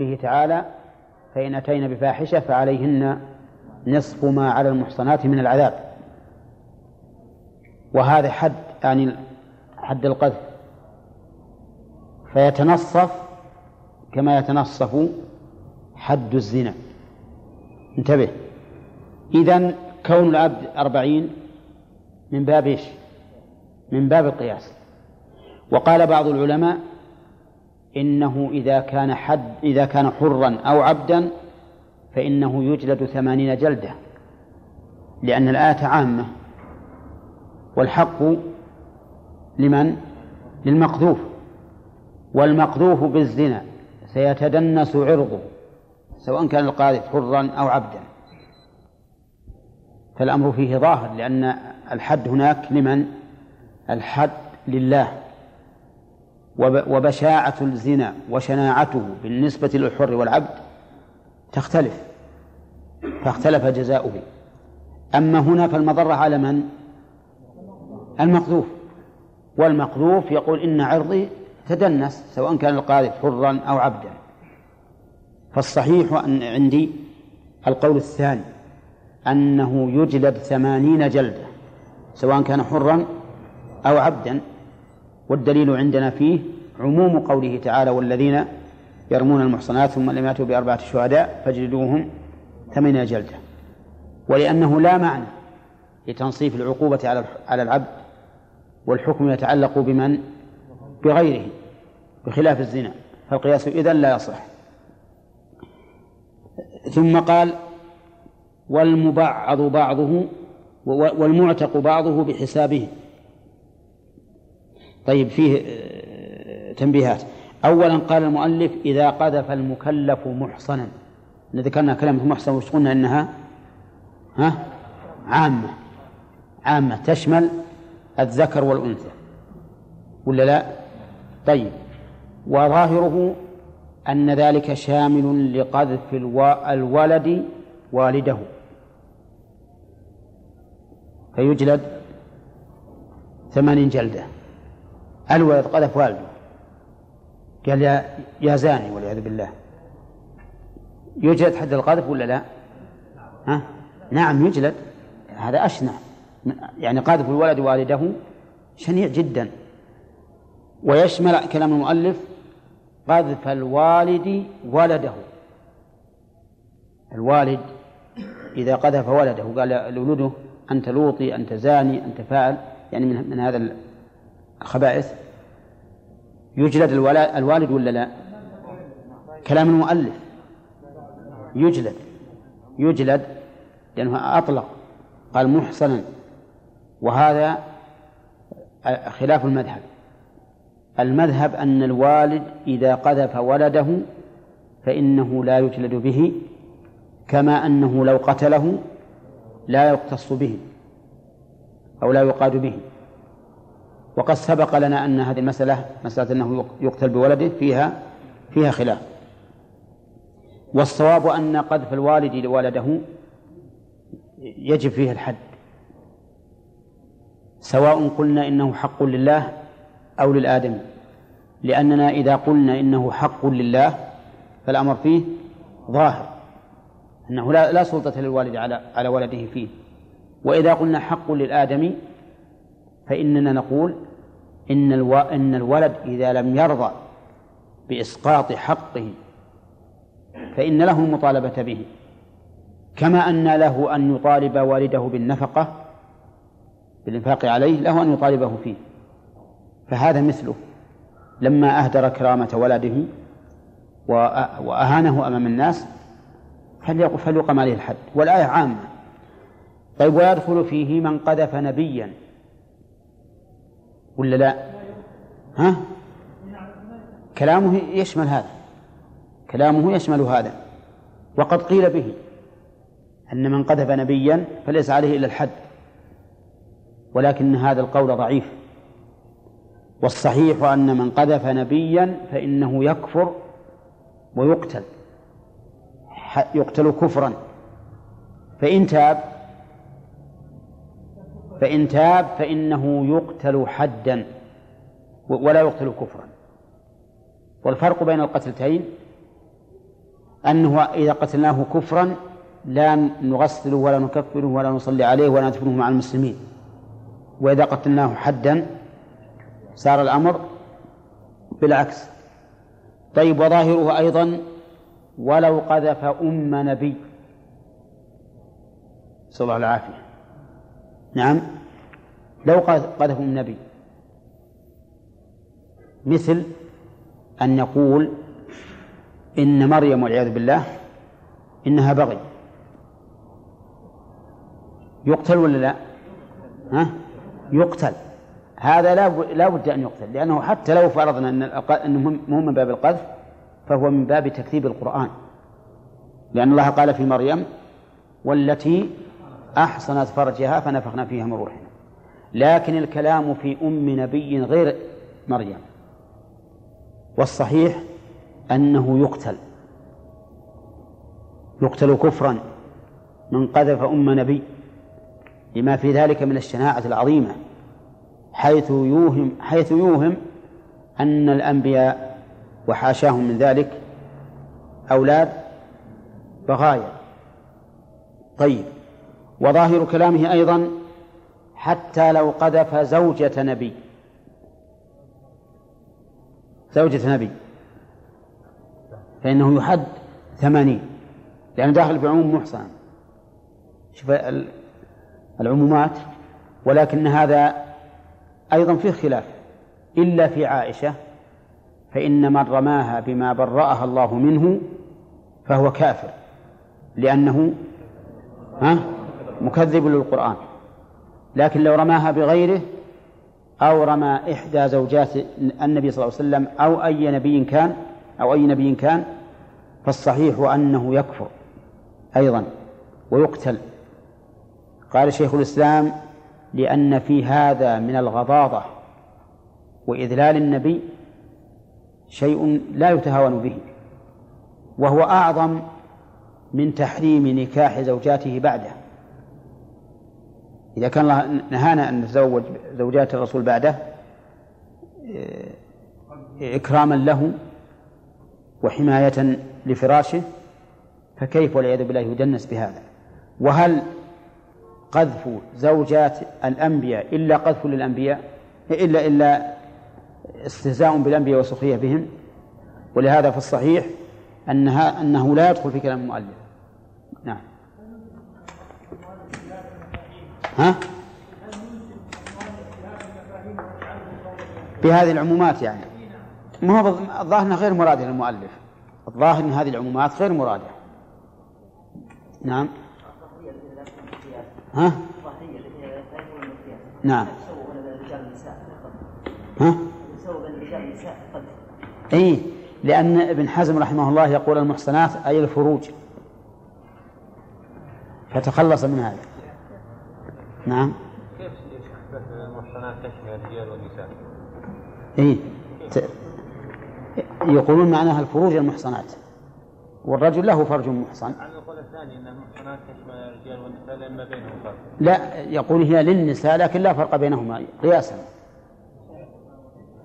به تعالى فإن أتينا بفاحشة فعليهن نصف ما على المحصنات من العذاب. وهذا حد يعني حد القذف. فيتنصف كما يتنصف حد الزنا. انتبه. إذا كون العبد أربعين من باب إيش؟ من باب القياس. وقال بعض العلماء إنه إذا كان حد إذا كان حرا أو عبدا فإنه يجلد ثمانين جلدة لأن الآية عامة والحق لمن؟ للمقذوف والمقذوف بالزنا سيتدنس عرضه سواء كان القاذف حرا أو عبدا فالأمر فيه ظاهر لأن الحد هناك لمن؟ الحد لله وبشاعة الزنا وشناعته بالنسبة للحر والعبد تختلف فاختلف جزاؤه. أما هنا فالمضرة على من؟ المقذوف. والمقذوف يقول إن عرضي تدنس سواء كان القاذف حرا أو عبدا. فالصحيح أن عندي القول الثاني أنه يجلد ثمانين جلدة سواء كان حرا أو عبدا والدليل عندنا فيه عموم قوله تعالى والذين يرمون المحصنات ثم لم يأتوا بأربعة شهداء فاجلدوهم ثمانين جلدة. ولأنه لا معنى لتنصيف العقوبة على على العبد والحكم يتعلق بمن؟ بغيره بخلاف الزنا. فالقياس إذن لا يصح. ثم قال والمبعض بعضه والمعتق بعضه بحسابه. طيب فيه آه، تنبيهات. أولا قال المؤلف إذا قذف المكلف محصنا. ذكرنا كلمة محصن وش قلنا إنها؟ ها؟ عامة. عامة. تشمل الذكر والأنثى. ولا لا؟ طيب. وظاهره أن ذلك شامل لقذف الولد والده. فيجلد ثمانين جلدة. الولد قذف والده. قال يا يا زاني والعياذ بالله. يجلد حد القذف ولا لا؟ ها؟ نعم يجلد. هذا أشنع. يعني قذف الولد والده شنيع جدا. ويشمل كلام المؤلف قذف الوالد ولده. الوالد إذا قذف ولده قال لولده أنت لوطي أنت زاني أنت فاعل. يعني من, من هذا الخبائث يجلد الوالد ولا لا؟ كلام المؤلف. يجلد. يجلد لأنه أطلق. قال محصنا. وهذا خلاف المذهب. المذهب أن الوالد إذا قذف ولده فإنه لا يجلد به كما أنه لو قتله لا يقتص به أو لا يقاد به. وقد سبق لنا أن هذه المسألة مسألة أنه يقتل بولده فيها فيها خلاف. والصواب أن قذف الوالد لولده يجب فيه الحد. سواء قلنا إنه حق لله أو للآدم لأننا إذا قلنا إنه حق لله فالأمر فيه ظاهر. أنه لا, لا سلطة للوالد على على ولده فيه. وإذا قلنا حق للآدم فإننا نقول إن. إن الولد إذا لم يرضى بإسقاط حقه فإن له المطالبة به. كما أن له أن يطالب والده بالنفقة بالإنفاق عليه له أن يطالبه فيه. فهذا مثله. لما أهدر كرامة ولده وأهانه أمام الناس فليقم عليه الحد. والآية عامة. طيب ويدخل فيه من قذف نبيا. ولا لا؟ ها؟ كلامه يشمل هذا. كلامه يشمل هذا. وقد قيل به أن من قذف نبيا فليس عليه إلا الحد. ولكن هذا القول ضعيف. والصحيح أن من قذف نبيا فإنه يكفر ويقتل. يقتل كفرا. فإن تاب فإن تاب فإنه يقتل حدا ولا يقتل كفرا. والفرق بين القتلتين أنه إذا قتلناه كفرا لا نغسله ولا نكفره ولا نصلي عليه ولا ندفنه مع المسلمين. وإذا قتلناه حدا صار الأمر بالعكس. طيب وظاهره أيضا ولو قذف أم نبي. نسأل الله العافية نعم. لو قذف أم نبي مثل أن يقول إن مريم والعياذ بالله إنها بغي. يقتل ولا لا؟ ها؟ يقتل. هذا لا لا بد أن يقتل لأنه حتى لو فرضنا أن أنه مو من باب القذف فهو من باب تكذيب القرآن. لأن الله قال في مريم والتي أحصنت فرجها فنفخنا فيها من روحنا. لكن الكلام في أم نبي غير مريم. والصحيح أنه يقتل. يقتل كفرا من قذف أم نبي لما في ذلك من الشناعة العظيمة حيث يوهم حيث يوهم أن الأنبياء وحاشاهم من ذلك أولاد بغايا. طيب. وظاهر كلامه أيضا حتى لو قذف زوجة نبي. زوجة نبي. فإنه يحد ثمانين لأنه داخل في عموم محصن. شوف العمومات ولكن هذا أيضا فيه خلاف. إلا في عائشة فإن من رماها بما برأها الله منه فهو كافر لأنه ها؟ مكذب للقرآن لكن لو رماها بغيره أو رمى إحدى زوجات النبي صلى الله عليه وسلم أو أي نبي كان أو أي نبي كان فالصحيح أنه يكفر أيضا ويقتل. قال شيخ الإسلام لأن في هذا من الغضاضة وإذلال النبي شيء لا يتهاون به وهو أعظم من تحريم نكاح زوجاته بعده. إذا كان الله نهانا أن نتزوج زوجات الرسول بعده إيه، إكراما له وحماية لفراشه فكيف والعياذ بالله يدنس بهذا؟ وهل قذف زوجات الأنبياء إلا قذف للأنبياء؟ إلا إلا استهزاء بالأنبياء وسخرية بهم؟ ولهذا في الصحيح أنها أنه لا يدخل في كلام المؤلف. نعم. ها؟ بهذه العمومات يعني. ما هو الظاهر انها غير مرادة للمؤلف. الظاهر إن هذه العمومات غير مرادة نعم. ها؟ نعم. ها؟ إي. لأن ابن حزم رحمه الله يقول المحصنات أي الفروج. فتخلص من هذا. نعم. كيف المحصنات تشمل الرجال والنساء؟ اي يقولون معناها الفروج المحصنات. والرجل له فرج محصن. عن القول الثاني إن المحصنات تشمل الرجال والنساء لأن ما بينهم فرق. لا يقول هي للنساء لكن لا فرق بينهما قياسا.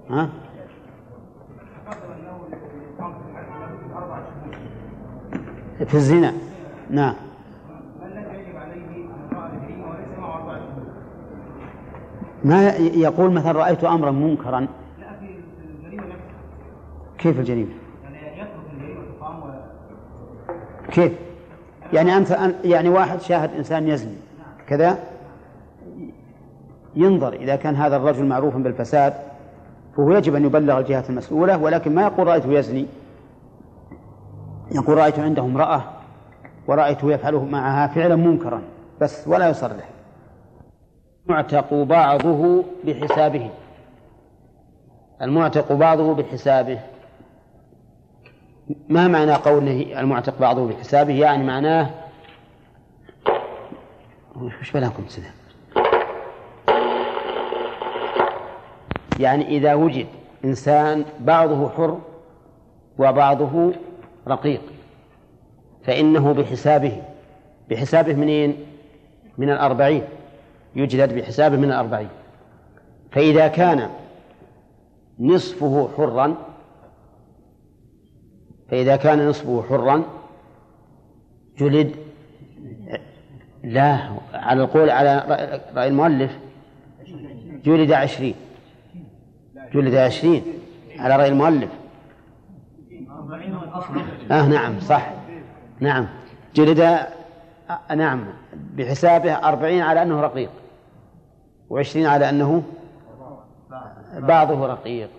ها؟ في الزنا. نعم. ما يقول مثلا رأيت أمرا منكرا كيف الجريمة؟ كيف؟ يعني أنت يعني واحد شاهد إنسان يزني كذا ينظر إذا كان هذا الرجل معروفا بالفساد فهو يجب أن يبلغ الجهات المسؤولة ولكن ما يقول رأيته يزني يقول رأيت عنده امرأة ورأيته يفعله معها فعلا منكرا بس ولا يصرح المعتق بعضه بحسابه. المعتق بعضه بحسابه. ما معنى قوله المعتق بعضه بحسابه؟ يعني معناه وش بلاكم سنة يعني إذا وجد إنسان بعضه حر وبعضه رقيق فإنه بحسابه. بحسابه منين؟ من الأربعين. يجلد بحسابه من الأربعين. فإذا كان نصفه حرا فإذا كان نصفه حرا جلد لا على القول على رأي المؤلف جلد عشرين. جلد عشرين على رأي المؤلف. آه نعم صح. نعم. جلد آه نعم بحسابه أربعين على أنه رقيق. وعشرين على أنه بعضه رقيق.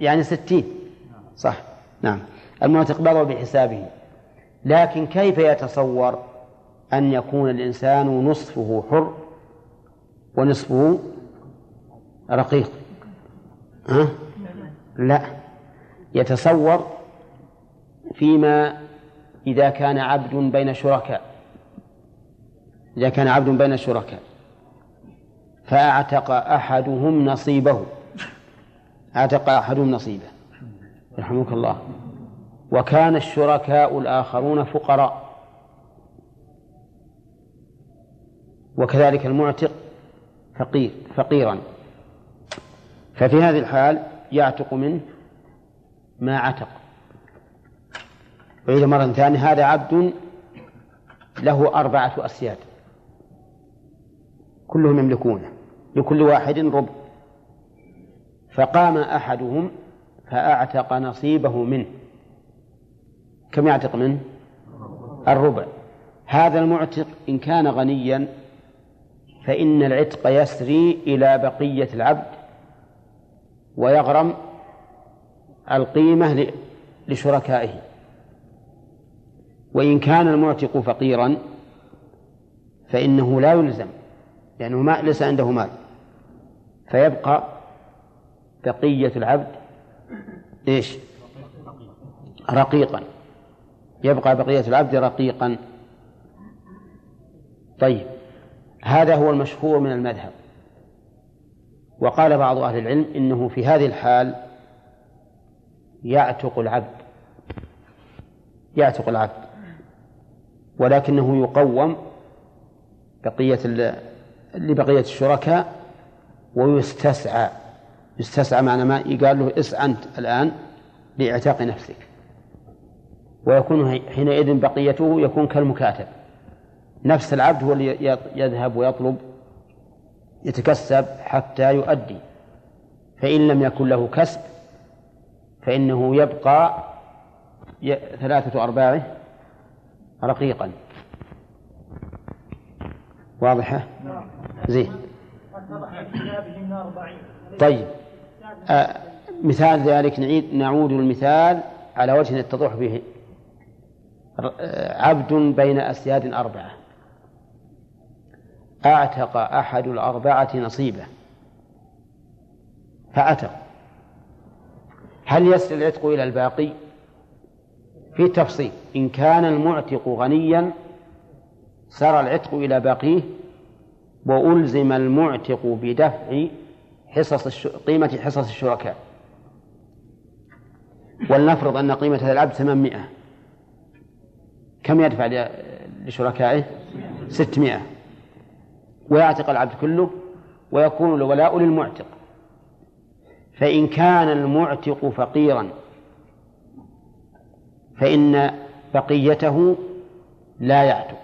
يعني ستين. صح. نعم. المعتق بعضه بحسابه. لكن كيف يتصور أن يكون الإنسان نصفه حر ونصفه رقيق؟ ها؟ لا. يتصور فيما إذا كان عبد بين شركاء. إذا كان عبد بين شركاء. فأعتق أحدهم نصيبه. أعتق أحدهم نصيبه. رحمك الله. وكان الشركاء الآخرون فقراء. وكذلك المعتق فقير فقيرا. ففي هذه الحال يعتق منه ما عتق. وإذا مرة ثانية هذا عبد له أربعة أسياد. كلهم يملكونه. لكل واحد ربع. فقام أحدهم فأعتق نصيبه منه. كم يعتق منه؟ الربع. هذا المعتق إن كان غنيا فإن العتق يسري إلى بقية العبد ويغرم القيمة لشركائه. وإن كان المعتق فقيرا فإنه لا يلزم لأنه ما ليس عنده مال. فيبقى بقية العبد إيش؟ رقيقا. يبقى بقية العبد رقيقا. طيب هذا هو المشهور من المذهب. وقال بعض أهل العلم إنه في هذه الحال يعتق العبد. يعتق العبد. ولكنه يقوم بقية لبقية الشركاء ويستسعى. يستسعى معنى ما يقال له اسعى أنت الآن لإعتاق نفسك. ويكون حينئذ بقيته يكون كالمكاتب. نفس العبد هو اللي يذهب ويطلب يتكسب حتى يؤدي. فإن لم يكن له كسب فإنه يبقى ثلاثة أرباعه رقيقا. واضحة؟ زين. طيب. آه مثال ذلك نعيد نعود المثال على وجه يتضح به. عبد بين أسياد أربعة. أعتق أحد الأربعة نصيبه. فأتق. هل يصل العتق إلى الباقي؟ في تفصيل إن كان المعتق غنيا سار العتق إلى باقيه؟ وألزم المعتق بدفع حصص. قيمة حصص الشركاء. ولنفرض أن قيمة هذا العبد 800 كم يدفع لشركائه؟ ستمائة. ويعتق العبد كله ويكون الولاء للمعتق. فإن كان المعتق فقيرا فإن بقيته لا يعتق.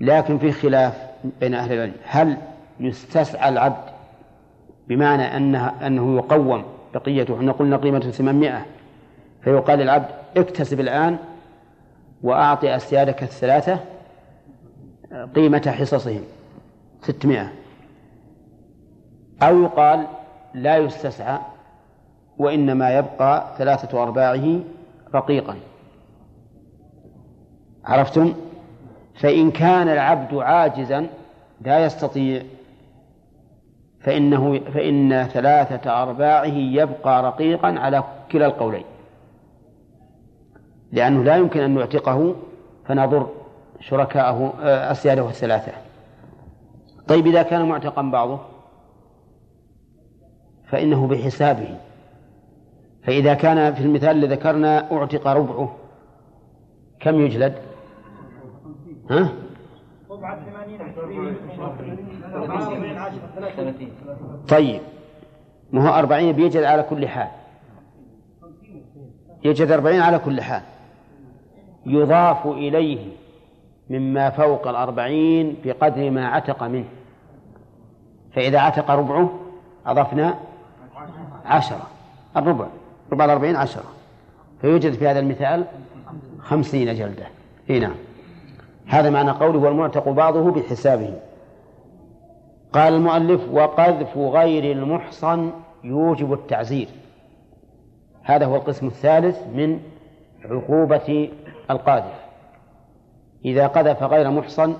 لكن في خلاف بين أهل العلم. هل يستسعى العبد بمعنى أنه, أنه يقوم بقيته؟ إحنا قلنا قيمة 800 فيقال للعبد اكتسب الآن وأعطي أسيادك الثلاثة قيمة حصصهم ستمائة أو يقال لا يستسعى وإنما يبقى ثلاثة أرباعه رقيقا. عرفتم؟ فإن كان العبد عاجزا لا يستطيع فإنه فإن ثلاثة أرباعه يبقى رقيقا على كلا القولين. لأنه لا يمكن أن نعتقه فنضر شركاءه آه، أسياده الثلاثة. طيب إذا كان معتقا بعضه فإنه بحسابه. فإذا كان في المثال الذي ذكرنا أعتق ربعه كم يجلد؟ ها؟ طيب. ما هو أربعين بيجد على كل حال. يجد أربعين على كل حال. يضاف إليه مما فوق الأربعين بقدر ما عتق منه. فإذا عتق ربعه أضفنا عشرة. الربع. ربع الأربعين عشرة. فيوجد في هذا المثال خمسين جلدة. اي نعم. هذا معنى قوله والمعتق بعضه بحسابه. قال المؤلف وقذف غير المحصن يوجب التعزير. هذا هو القسم الثالث من عقوبة القاذف. إذا قذف غير محصن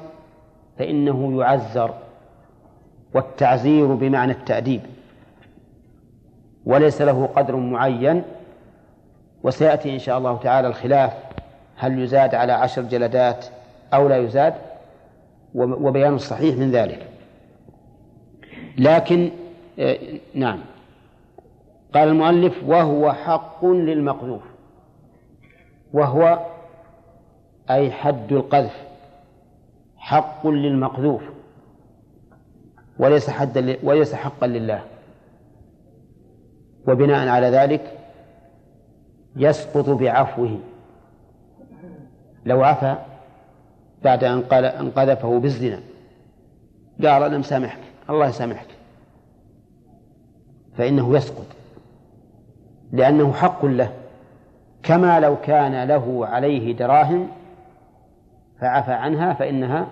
فإنه يعزر والتعزير بمعنى التأديب. وليس له قدر معين وسيأتي إن شاء الله تعالى الخلاف هل يزاد على عشر جلدات أو لا يزاد وبيان الصحيح من ذلك. لكن آه، نعم. قال المؤلف وهو حق للمقذوف. وهو أي حد القذف. حق للمقذوف. وليس حدا وليس حقا لله. وبناء على ذلك يسقط بعفوه. لو عفى بعد أن قال أن قذفه بالزنا. قال أنا مسامحك الله يسامحك. فإنه يسقط. لأنه حق له. كما لو كان له عليه دراهم فعفى عنها فإنها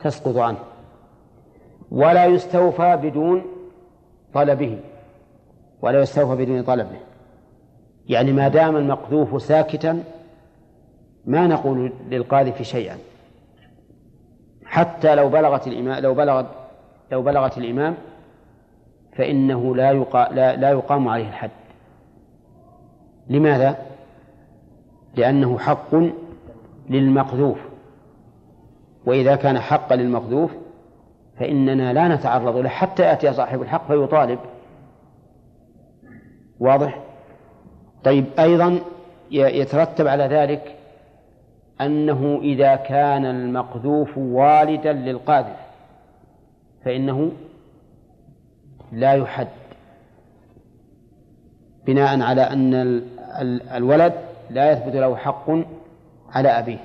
تسقط عنه. ولا يستوفى بدون طلبه. ولا يستوفى بدون طلبه. يعني ما دام المقذوف ساكتا ما نقول للقاذف شيئا. حتى لو بلغت الإمام لو بلغت لو بلغت الإمام فإنه لا يقا لا, لا يقام عليه الحد لماذا؟ لأنه حق للمقذوف وإذا كان حقا للمقذوف فإننا لا نتعرض له حتى يأتي صاحب الحق فيطالب واضح؟ طيب أيضا يترتب على ذلك أنه إذا كان المقذوف والدا للقاذف فإنه لا يحد بناء على أن الولد لا يثبت له حق على أبيه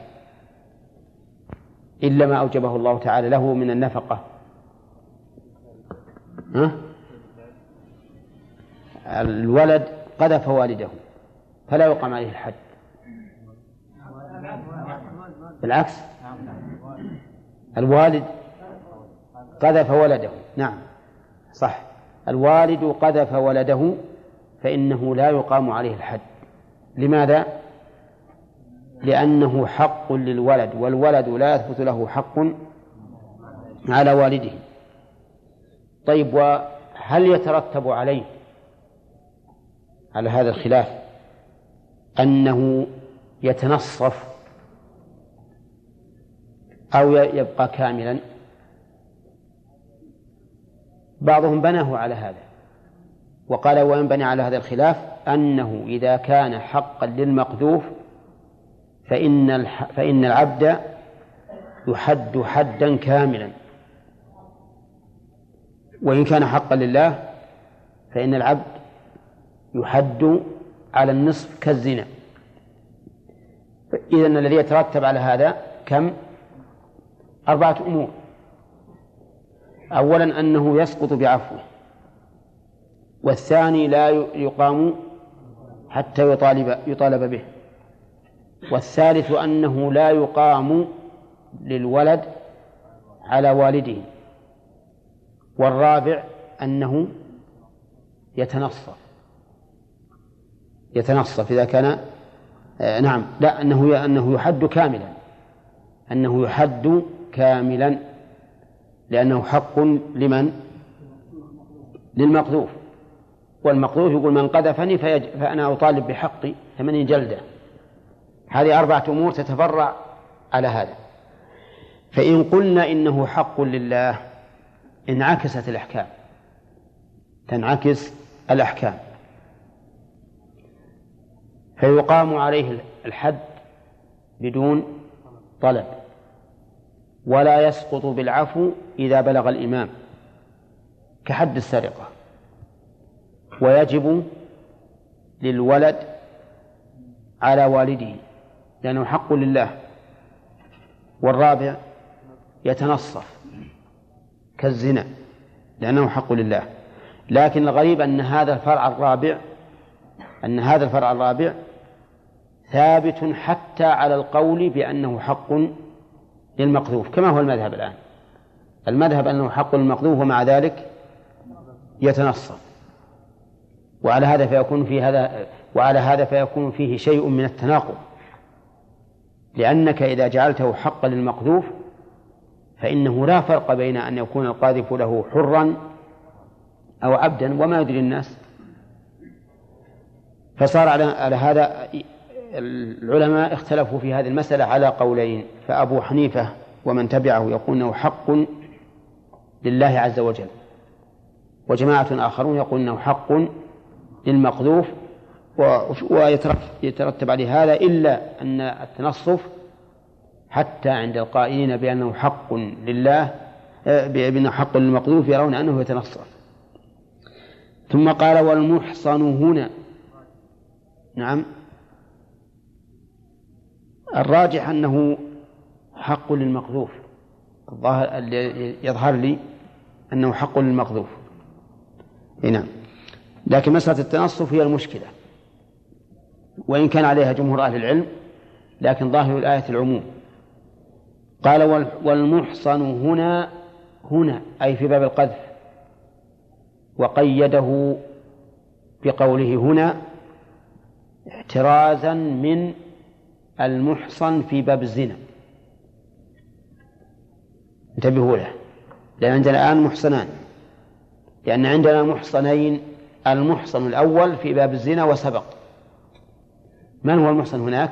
إلا ما أوجبه الله تعالى له من النفقة ها؟ الولد قذف والده فلا يقام عليه الحد بالعكس. الوالد قذف ولده. نعم. صح. الوالد قذف ولده فإنه لا يقام عليه الحد. لماذا؟ لأنه حق للولد والولد لا يثبت له حق على والده. طيب وهل يترتب عليه على هذا الخلاف أنه يتنصف أو يبقى كاملا. بعضهم بناه على هذا. وقال وينبني على هذا الخلاف؟ أنه إذا كان حقا للمقذوف فإن فإن العبد يحد حدا كاملا. وإن كان حقا لله فإن العبد يحد على النصف كالزنا. إذا الذي يترتب على هذا كم؟ أربعة أمور. أولا أنه يسقط بعفوه. والثاني لا يقام حتى يطالب يطالب به. والثالث أنه لا يقام للولد على والده. والرابع أنه يتنصف يتنصف إذا كان آه نعم لا أنه أنه يحد كاملا. أنه يحد كاملا لأنه حق لمن؟ للمقذوف. والمقذوف يقول من قذفني فأنا أطالب بحقي ثمانين جلدة. هذه أربعة أمور تتفرع على هذا. فإن قلنا إنه حق لله انعكست الأحكام. تنعكس الأحكام. فيقام عليه الحد بدون طلب. ولا يسقط بالعفو إذا بلغ الإمام كحد السرقة. ويجب للولد على والده لأنه حق لله. والرابع يتنصف كالزنا لأنه حق لله. لكن الغريب أن هذا الفرع الرابع أن هذا الفرع الرابع ثابت حتى على القول بأنه حق للمقذوف كما هو المذهب الآن. المذهب أنه حق للمقذوف ومع ذلك يتنصف. وعلى هذا فيكون في هذا وعلى هذا فيكون فيه شيء من التناقض. لأنك إذا جعلته حقا للمقذوف فإنه لا فرق بين أن يكون القاذف له حرا أو عبدا وما يدري الناس. فصار على على هذا العلماء اختلفوا في هذه المسألة على قولين فأبو حنيفة ومن تبعه يقول أنه حق لله عز وجل وجماعة آخرون يقول أنه حق للمقذوف ويترتب عليه هذا إلا أن التنصف حتى عند القائلين بأنه حق لله بأنه حق للمقذوف يرون أنه يتنصف. ثم قال والمحصن هنا نعم. الراجح أنه حق للمقذوف. الظاهر يظهر لي أنه حق للمقذوف. نعم. لكن مسألة التنصف هي المشكلة. وإن كان عليها جمهور أهل العلم لكن ظاهر الآية العموم. قال والمحصن هنا هنا أي في باب القذف. وقيده بقوله هنا احترازا من المحصن في باب الزنا. انتبهوا له. لأن عندنا الآن محصنان. لأن عندنا محصنين المحصن الأول في باب الزنا وسبق. من هو المحصن هناك؟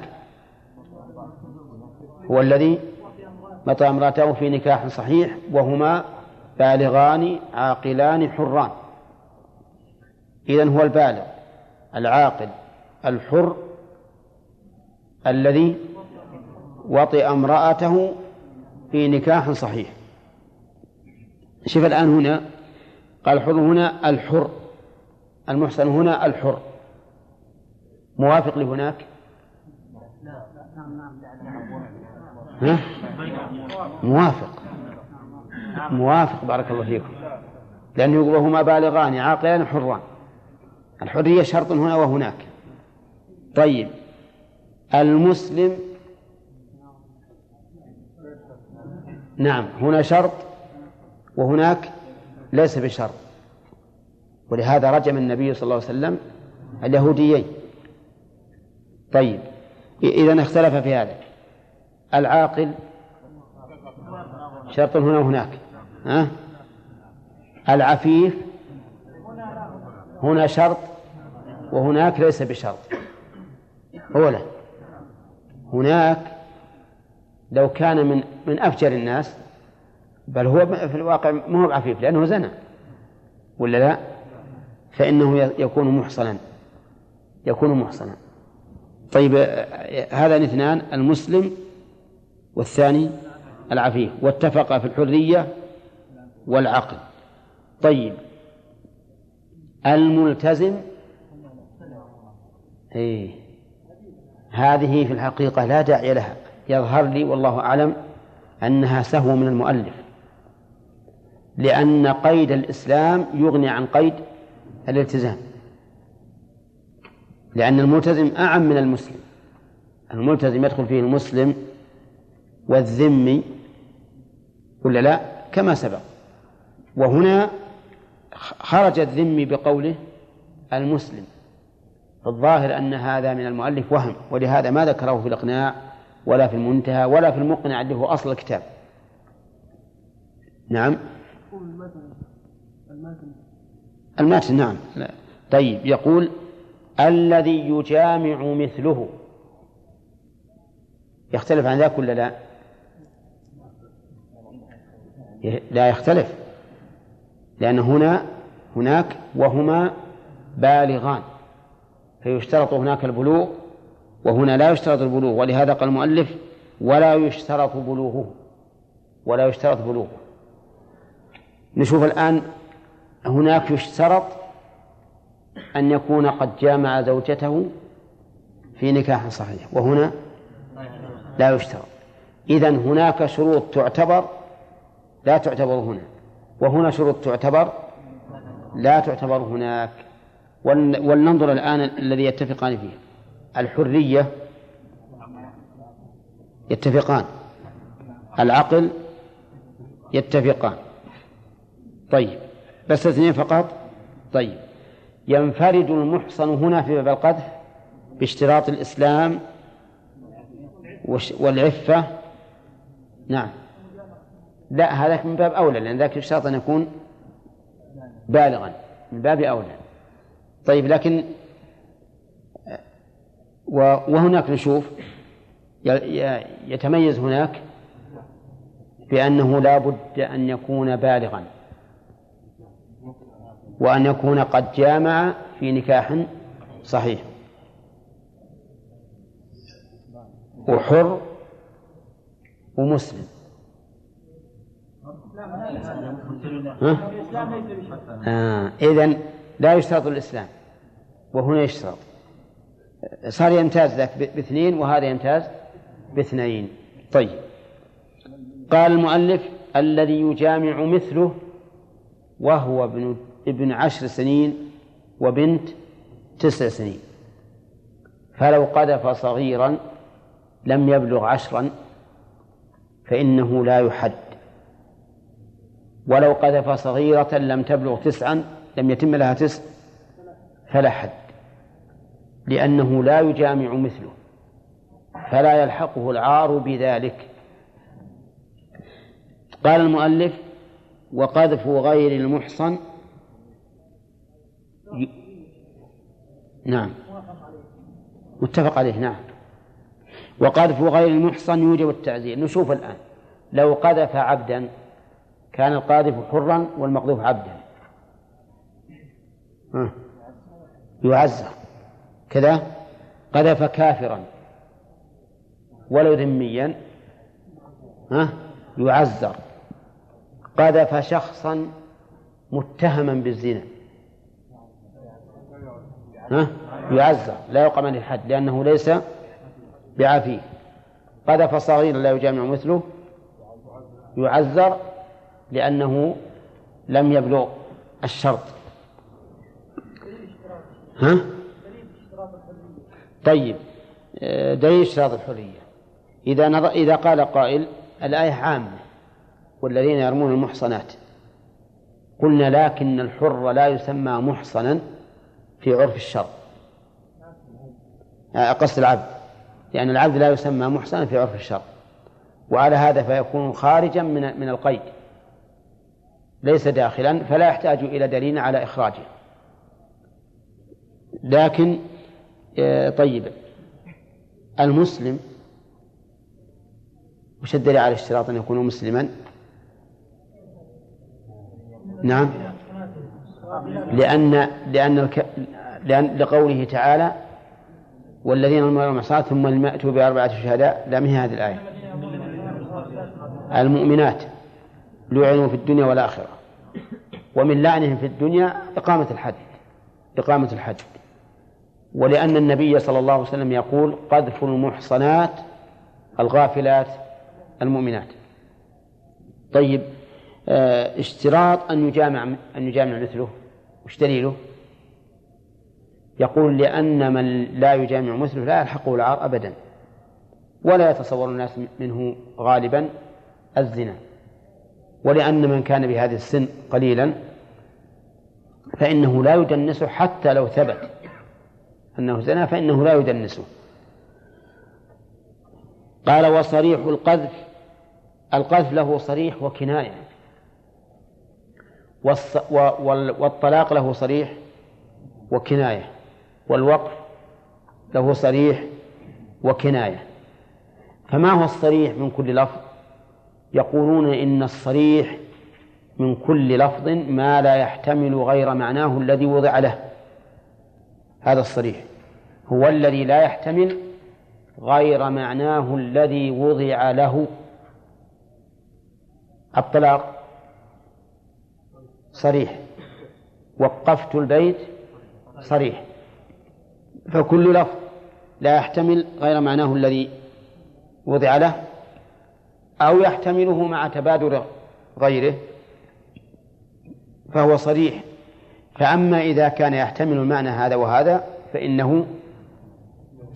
هو الذي متى امرأته في نكاح صحيح وهما بالغان عاقلان حران. إذن هو البالغ العاقل الحر الذي وطئ امرأته في نكاح صحيح. شوف الآن هنا قال الحر هنا الحر المحسن هنا الحر. موافق لهناك؟ ها؟ موافق. موافق بارك الله فيكم. لأنه يقول وهما بالغان عاقلان حران. الحرية شرط هنا وهناك. طيب. المسلم. نعم هنا شرط وهناك ليس بشرط. ولهذا رجم النبي صلى الله عليه وسلم اليهوديين. طيب إذا اختلف في هذا. العاقل شرط هنا وهناك. ها؟ العفيف هنا شرط وهناك ليس بشرط. أولا هناك لو كان من من أفجر الناس بل هو في الواقع ما هو بعفيف لأنه زنى. ولا لا؟ فإنه يكون محصنا. يكون محصنا. طيب هذان اثنان المسلم والثاني العفيف. واتفقا في الحرية والعقل. طيب. الملتزم؟ إيه. هذه في الحقيقة لا داعي لها. يظهر لي والله أعلم أنها سهو من المؤلف. لأن قيد الإسلام يغني عن قيد الالتزام. لأن الملتزم أعم من المسلم. الملتزم يدخل فيه المسلم والذمي ولا لا؟ كما سبق. وهنا خرج الذمي بقوله المسلم. الظاهر أن هذا من المؤلف وهم ولهذا ما ذكره في الإقناع ولا في المنتهى ولا في المقنع اللي هو أصل الكتاب. نعم. الماتن نعم. لا. طيب يقول الذي يجامع مثله. يختلف عن ذاك ولا لا؟ لا يختلف لأن هنا هناك وهما بالغان. فيشترط هناك البلوغ وهنا لا يشترط البلوغ ولهذا قال المؤلف ولا يشترط بلوغه ولا يشترط بلوغه. نشوف الآن هناك يشترط أن يكون قد جامع زوجته في نكاح صحيح وهنا لا يشترط. إذا هناك شروط تعتبر لا تعتبر هنا وهنا شروط تعتبر لا تعتبر هناك. ولننظر الآن الذي يتفقان فيه. الحرية يتفقان. العقل يتفقان. طيب. بس اثنين فقط؟ طيب. ينفرد المحصن هنا في باب القذف باشتراط الإسلام والعفة. نعم. لا هذاك من باب أولى لأن ذاك يشترط أن يكون بالغا. من باب أولى. طيب لكن وهناك نشوف يتميز هناك بأنه لا بد أن يكون بالغا وأن يكون قد جامع في نكاح صحيح. وحر ومسلم. آه. إذن لا يشترط الإسلام. وهنا يشترط صار يمتاز ذاك باثنين وهذا يمتاز باثنين. طيب. قال المؤلف الذي يجامع مثله وهو ابن ابن عشر سنين وبنت تسع سنين. فلو قذف صغيرا لم يبلغ عشرا فإنه لا يحد. ولو قذف صغيرة لم تبلغ تسعا لم يتم لها تسع فلا حد لأنه لا يجامع مثله فلا يلحقه العار بذلك. قال المؤلف وقذف غير المحصن. ي... نعم. متفق عليه نعم. وقذف غير المحصن يوجب التعزير. نشوف الآن. لو قذف عبدا كان القاذف حرا والمقذوف عبدا. يعزر كذا قذف كافرا. ولو ذميا. ها؟ يعزر. قذف شخصا متهما بالزنا. ها؟ يعزر. لا يقام عليه الحد لأنه ليس بعفيف قذف صغيرا لا يجامع مثله. يعزر لأنه لم يبلغ الشرط. ها؟ طيب آه، دليل اشتراط الحرية. إذا نظر إذا قال قائل الآية عامة والذين يرمون المحصنات. قلنا لكن الحر لا يسمى محصنا في عرف الشر آه، قصد العبد. لأن العبد لا يسمى محصنا في عرف الشر وعلى هذا فيكون خارجا من من القيد. ليس داخلا فلا يحتاج إلى دليل على إخراجه. لكن آه، طيب. المسلم وش الدليل على اشتراط أن يكون مسلما؟ نعم. لأن لأن الك... لأن لقوله تعالى والذين هم المعصاة ثم لم يأتوا بأربعة شهداء. لا من هذه الآية؟ المؤمنات لعنوا في الدنيا والآخرة. ومن لعنهم في الدنيا إقامة الحد إقامة الحد ولأن النبي صلى الله عليه وسلم يقول قذف المحصنات الغافلات المؤمنات. طيب آه اشتراط أن يجامع أن يجامع مثله وش دليله؟ يقول لأن من لا يجامع مثله لا يلحقه العار أبدا ولا يتصور الناس منه غالبا الزنا. ولأن من كان بهذه السن قليلا فإنه لا يدنسه حتى لو ثبت. أنه زنا فإنه لا يدنسه. قال وصريح القذف القذف له صريح وكناية. والطلاق له صريح وكناية. والوقف له صريح وكناية. فما هو الصريح من كل لفظ؟ يقولون إن الصريح من كل لفظ ما لا يحتمل غير معناه الذي وضع له. هذا الصريح. هو الذي لا يحتمل غير معناه الذي وضع له الطلاق. صريح. وقفت البيت. صريح. فكل لفظ لا يحتمل غير معناه الذي وضع له أو يحتمله مع تبادر غيره. فهو صريح. فأما إذا كان يحتمل المعنى هذا وهذا فإنه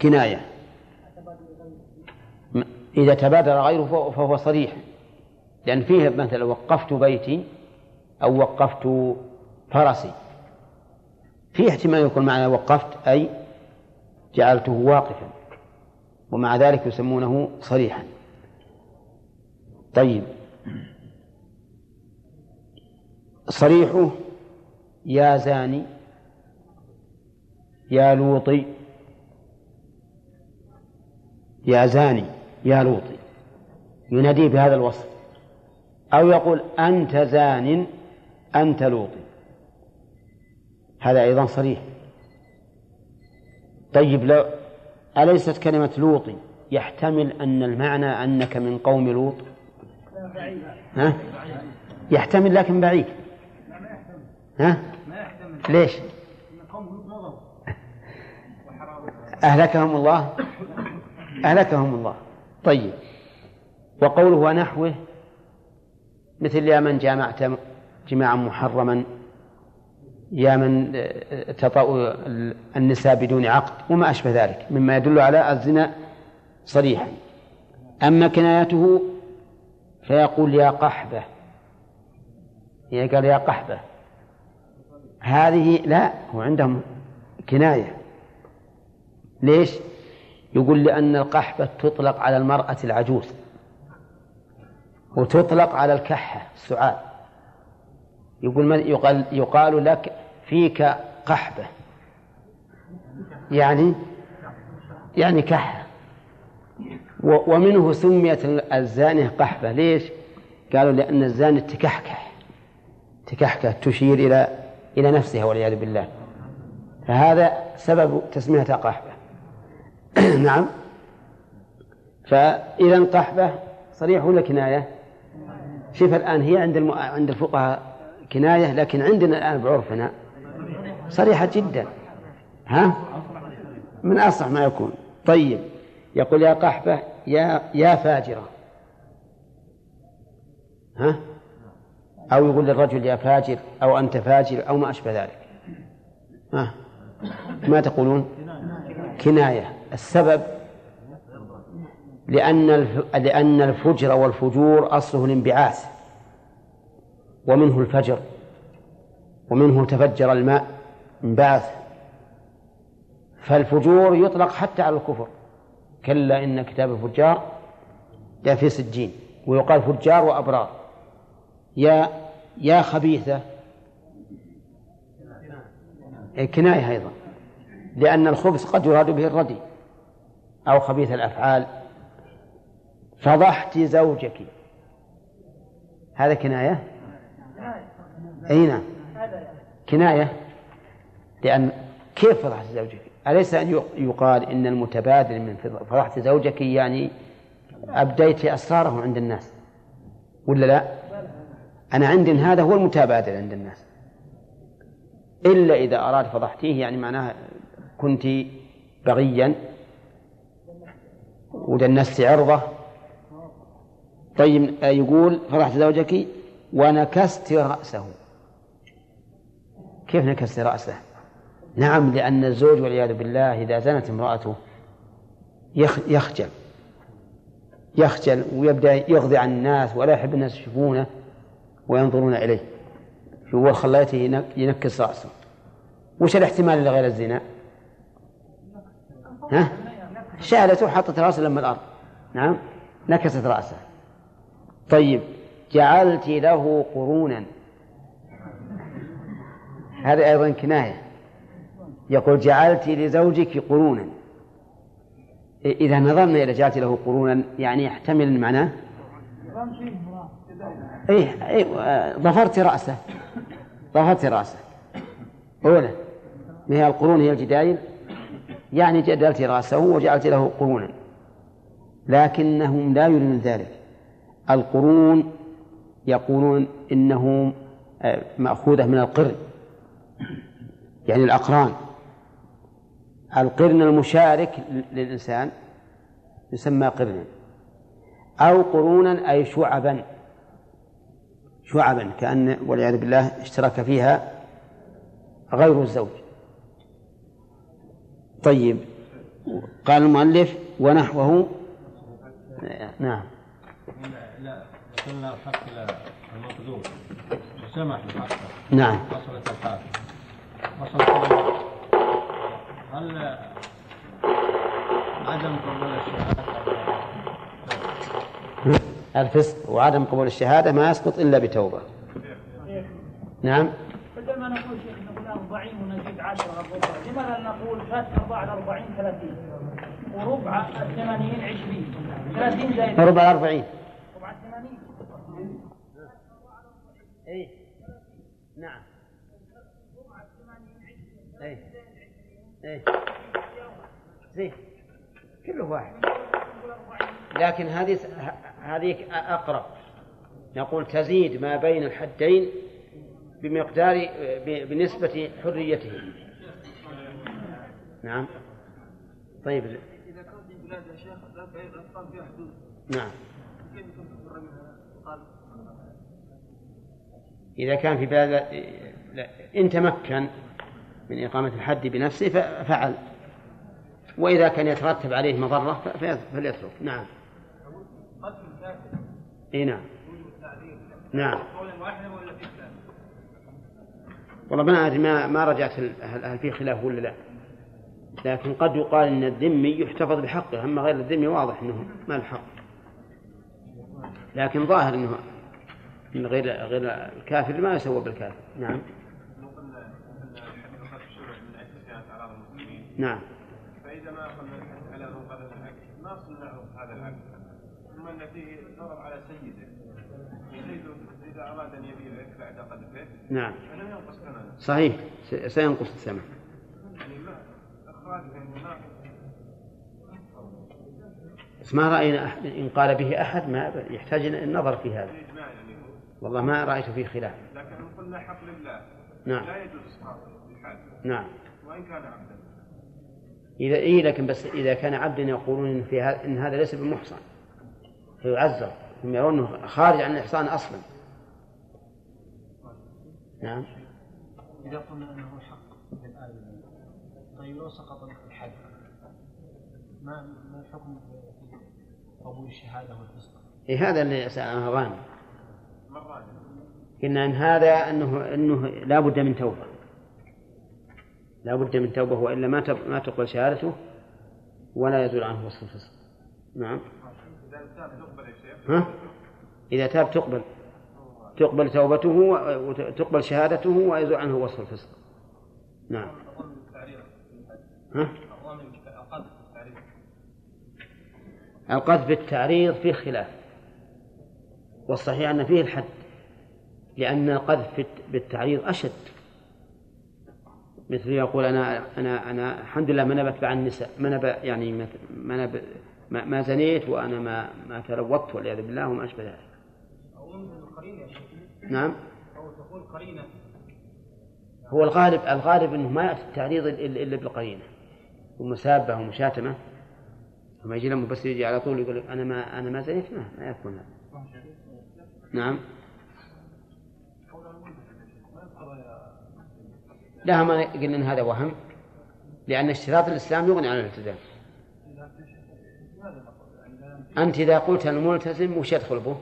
كناية. إذا تبادر غيره فهو صريح. لأن فيه مثلا وقفت بيتي أو وقفت فرسي. في احتمال يكون معنى وقفت أي جعلته واقفا. ومع ذلك يسمونه صريحا. طيب. صريحه يا زاني يا لوطي يا زاني يا لوطي. يناديه بهذا الوصف. أو يقول أنت زان أنت لوطي. هذا أيضا صريح. طيب لو أليست كلمة لوطي يحتمل أن المعنى أنك من قوم لوط؟ ها؟ يحتمل لكن بعيد. ها؟ ليش؟ أهلكهم الله. أهلكهم الله. طيب. وقوله ونحوه مثل يا من جامعت جماعا محرما يا من تطأ النساء بدون عقد وما أشبه ذلك مما يدل على الزنا صريحا. أما كنايته فيقول يا قحبة يعني قال يا قحبة هذه لا هو عندهم كناية. ليش؟ يقول لأن القحبة تطلق على المرأة العجوز وتطلق على الكحة السعال. يقول يقال, يقال لك فيك قحبة. يعني؟ يعني كحة. ومنه سميت الزانية قحبة. ليش؟ قالوا لأن الزاني تكحكح. تكحكح تشير إلى إلى نفسها والعياذ بالله. فهذا سبب تسميتها قحبة. نعم. فإذا قحبة صريح ولا كناية؟ شوف الآن هي عند الم... عند الفقهاء كناية لكن عندنا الآن بعرفنا صريحة جدا. ها؟ من أصح ما يكون. طيب. يقول يا قحبة يا يا فاجرة. ها؟ أو يقول للرجل يا فاجر أو أنت فاجر أو ما أشبه ذلك. ها؟ ما تقولون؟ كناية. السبب لأن لأن الفجر والفجور أصله الانبعاث ومنه الفجر ومنه تفجر الماء انبعث. فالفجور يطلق حتى على الكفر. كلا إن كتاب الفجار في سجين ويقال فجار وأبرار. يا يا خبيثة. كناية أيضا. لأن الخبث قد يراد به الردي. أو خبيث الأفعال فضحت زوجك. هذا كناية؟ أي نعم. كناية؟ لأن كيف فضحت زوجك؟ أليس أن يقال إن المتبادل من فضحت زوجك يعني أبديت أسراره عند الناس ولا لا؟ أنا عندي إن هذا هو المتبادل عند الناس. إلا إذا أراد فضحتيه يعني معناه كنت بغيا ودنست عرضة. طيب يقول فرحت زوجك ونكست رأسه. كيف نكست رأسه؟ نعم لأن الزوج والعياذ بالله إذا زنت امرأته يخجل. يخجل ويبدأ يغضي عن الناس ولا يحب الناس يشوفونه وينظرون إليه. هو خليته ينكس رأسه. وش الاحتمال لغير الزنا؟ ها؟ شالته وحطت رأسه لما الأرض. نعم؟ نكست رأسه. طيب جعلت له قرونا. هذا أيضا كناية. يقول جعلت لزوجك قرونا. إذا نظرنا إلى جعلت له قرونا يعني يحتمل المعنى إيه إيه ظفرت رأسه. ظفرت رأسه. أولى ما هي القرون؟ هي الجدايل؟ يعني جدلت رأسه وجعلت له قرونا. لكنهم لا يريدون ذلك. القرون يقولون إنه آه، مأخوذة من القرن. يعني الأقران. القرن المشارك للإنسان يسمى قرنا. أو قرونا أي شعبا. شعبا كأن والعياذ بالله اشترك فيها غير الزوج. طيب. قال المؤلف ونحوه. نعم. لا وصلنا الحق المقدور وسمح بحقه نعم. وصلت الحال وصلت هل عدم قبول الشهادة؟ الفسق وعدم قبول الشهادة ما يسقط إلا بتوبة. نعم. بدل ما نقول شيخ نقول 40 ونزيد 10 الربع لماذا نقول فات 4 40 30 وربع 80 20 30 زائد ربع الأربعين ربع 80 أي نعم. أي أي زين. كله واحد. لكن هذه هذه أقرب. نقول تزيد ما بين الحدين بمقدار بنسبة حريته. نعم. طيب. إذا كان في بلاد يا شيخ الأطفال فيها حدود. نعم. كيف إذا كان في بلاد لا- إن تمكن من إقامة الحد بنفسه ف- فعل. وإذا كان يترتب عليه مضرة فليترك. نعم. قتل الكافر. إي نعم. نعم. قولا واحدا ولا والله ما أدري ما ما رجعت هل, هل في خلاف ولا لا. لكن قد يقال إن الذمي يحتفظ بحقه أما غير الذمي واضح إنه ما له حق. لكن ظاهر إنه إن غير غير الكافر ما يسوى بالكافر. نعم. من نعم. فإذا ما اخذنا الحديث على من قتل العبد ما صنعه هذا العبد ثم فيه ضرر على سيده إذا أراد أن يبيعك بعد قذفه نعم. فلم ينقص ثمنه. صحيح. سينقص الثمن. يعني ما بس ما رأينا أحد إن قال به أحد ما يحتاج النظر في هذا. اجماع يعني والله ما رأيت فيه خلاف. لكن إن قلنا حق لله. نعم. لا يجوز نعم. وإن كان عبدا. إذا إيه لكن بس إذا كان عبدا يقولون إن في هذا إن هذا ليس بمحصن. فيعذر. هم يرون أنه خارج عن الإحصان أصلا. نعم. إذا قلنا أنه حق للآية طيب لو سقط الحد ما ما الحكم في قبول الشهادة والفسق؟ إيه هذا اللي سألنا غانم مرات قلنا أن هذا أنه أنه لا بد من توبة. لا بد من توبة وإلا ما ما تقبل شهادته ولا يزول عنه وصف الفسق. نعم. إذا تاب تقبل يا شيخ. ها؟ إذا تاب تقبل. تقبل توبته وتقبل شهادته ويزول عنه وصف الفسق. نعم. ها؟ القذف بالتعريض فيه خلاف. والصحيح أن فيه الحد لأن القذف بالتعريض أشد. مثل يقول أنا أنا أنا الحمد لله ما نبت عن النساء ما نب يعني ما ما, ما, زنيت وأنا ما ما تلوطت والعياذ بالله وما أشبه ذلك. نعم. أو تقول قرينة. هو الغالب الغالب أنه ما يأتي التعريض إلا بالقرينة. ومسابة ومشاتمة. لما يجي لما بس يجي على طول يقول أنا ما أنا ما زنيت ما, ما يكون. هذا نعم. لا ما قلنا إن هذا وهم لأن اشتراط الإسلام يغني عن الالتزام. أنت إذا قلت الملتزم وش يدخل به؟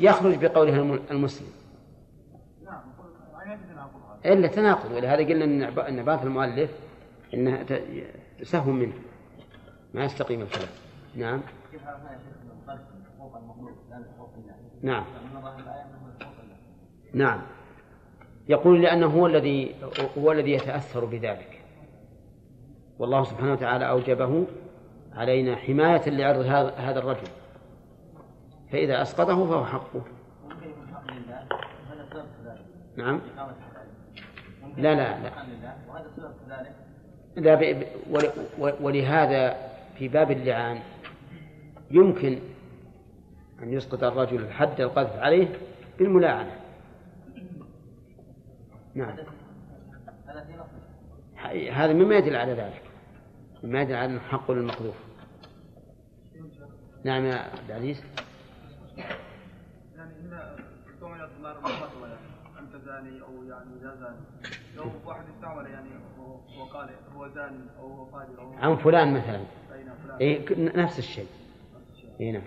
يخرج بقوله الم- المسلم. إلا تناقض ولهذا قلنا إن إعب- إن بات المؤلف انها ت- سهو منه. ما يستقيم الكلام نعم. أن؟ نعم. نعم. يقول لأنه هو الذي هو الذي يتأثر بذلك. والله سبحانه وتعالى أوجبه علينا حماية لعرض هذا الرجل. فإذا أسقطه فهو حقه. نعم. لا، لا، لا. لا ولهذا في باب اللعان يمكن أن يسقط الرجل حد القذف عليه بالملاعنة. نعم. هذا مما يدل على ذلك. مما يدل على أنه حق للمقذوف. نعم يا عبد العزيز يعني هنا الفتوى يعني أنت زاني أو يعني لا زاني؟ لو واحد استعمل يعني وقال هو زاني أو هو فاجر أو عن فلان مثلا. اي ك- نفس الشيء. اي نعم.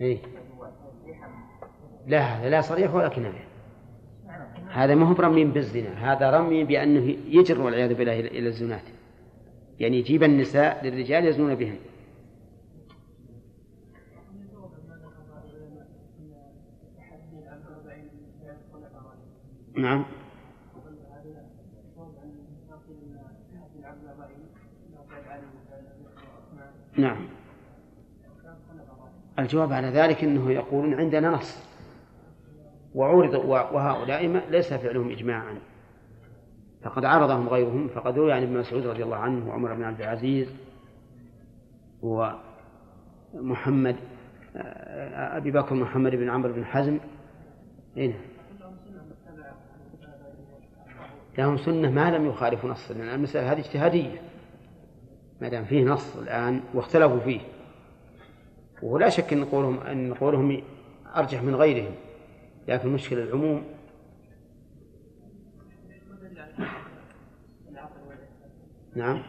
اي لا هذا لا صريح ولا كناية. هذا ما هو برمي بالزنا. هذا رمي بأنه يجر والعياذ بالله إلى الزنات. يعني يجيب النساء للرجال يزنون بهن. نعم. نعم. الجواب على ذلك إنه يقولون عندنا نص. وعورض وهؤلاء ليس فعلهم اجماعا. فقد عارضهم غيرهم. فقد روي عن ابن مسعود رضي الله عنه وعمر بن عبد العزيز ومحمد آه، أبي بكر محمد بن عمرو بن حزم. إيه؟ لهم سنة ما لم يخالفوا نص لأن المسألة هذه اجتهادية. ما دام فيه نص الآن واختلفوا فيه. ولا شك أن قولهم أن قولهم أرجح من غيرهم. لكن المشكلة العموم. نعم.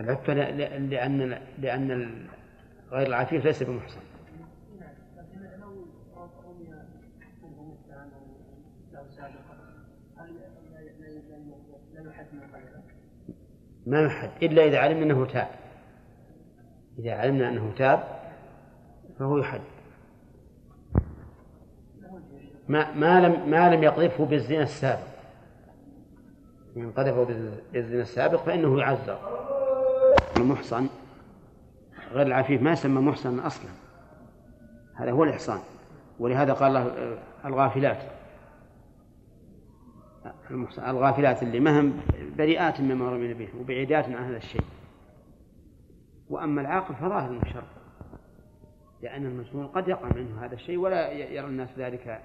العفة لأن لأن غير العفيف ليس بمحسن. ما يحد إلا إذا علمنا أنه تاب. إذا علمنا أنه تاب فهو يحد ما ما لم ما لم يقذفه بالزنا السابق. من قذفه بالزنا السابق فإنه يعذر. المحصن غير العفيف ما يسمى محصن أصلا. هذا هو الإحصان. ولهذا قال الله آه، الغافلات. الغافلات اللي مهم بريئات مما رمينا به وبعيدات عن هذا الشيء. وأما العاقل فظاهر من شر لأن المجنون قد يقع منه هذا الشيء ولا يرى الناس ذلك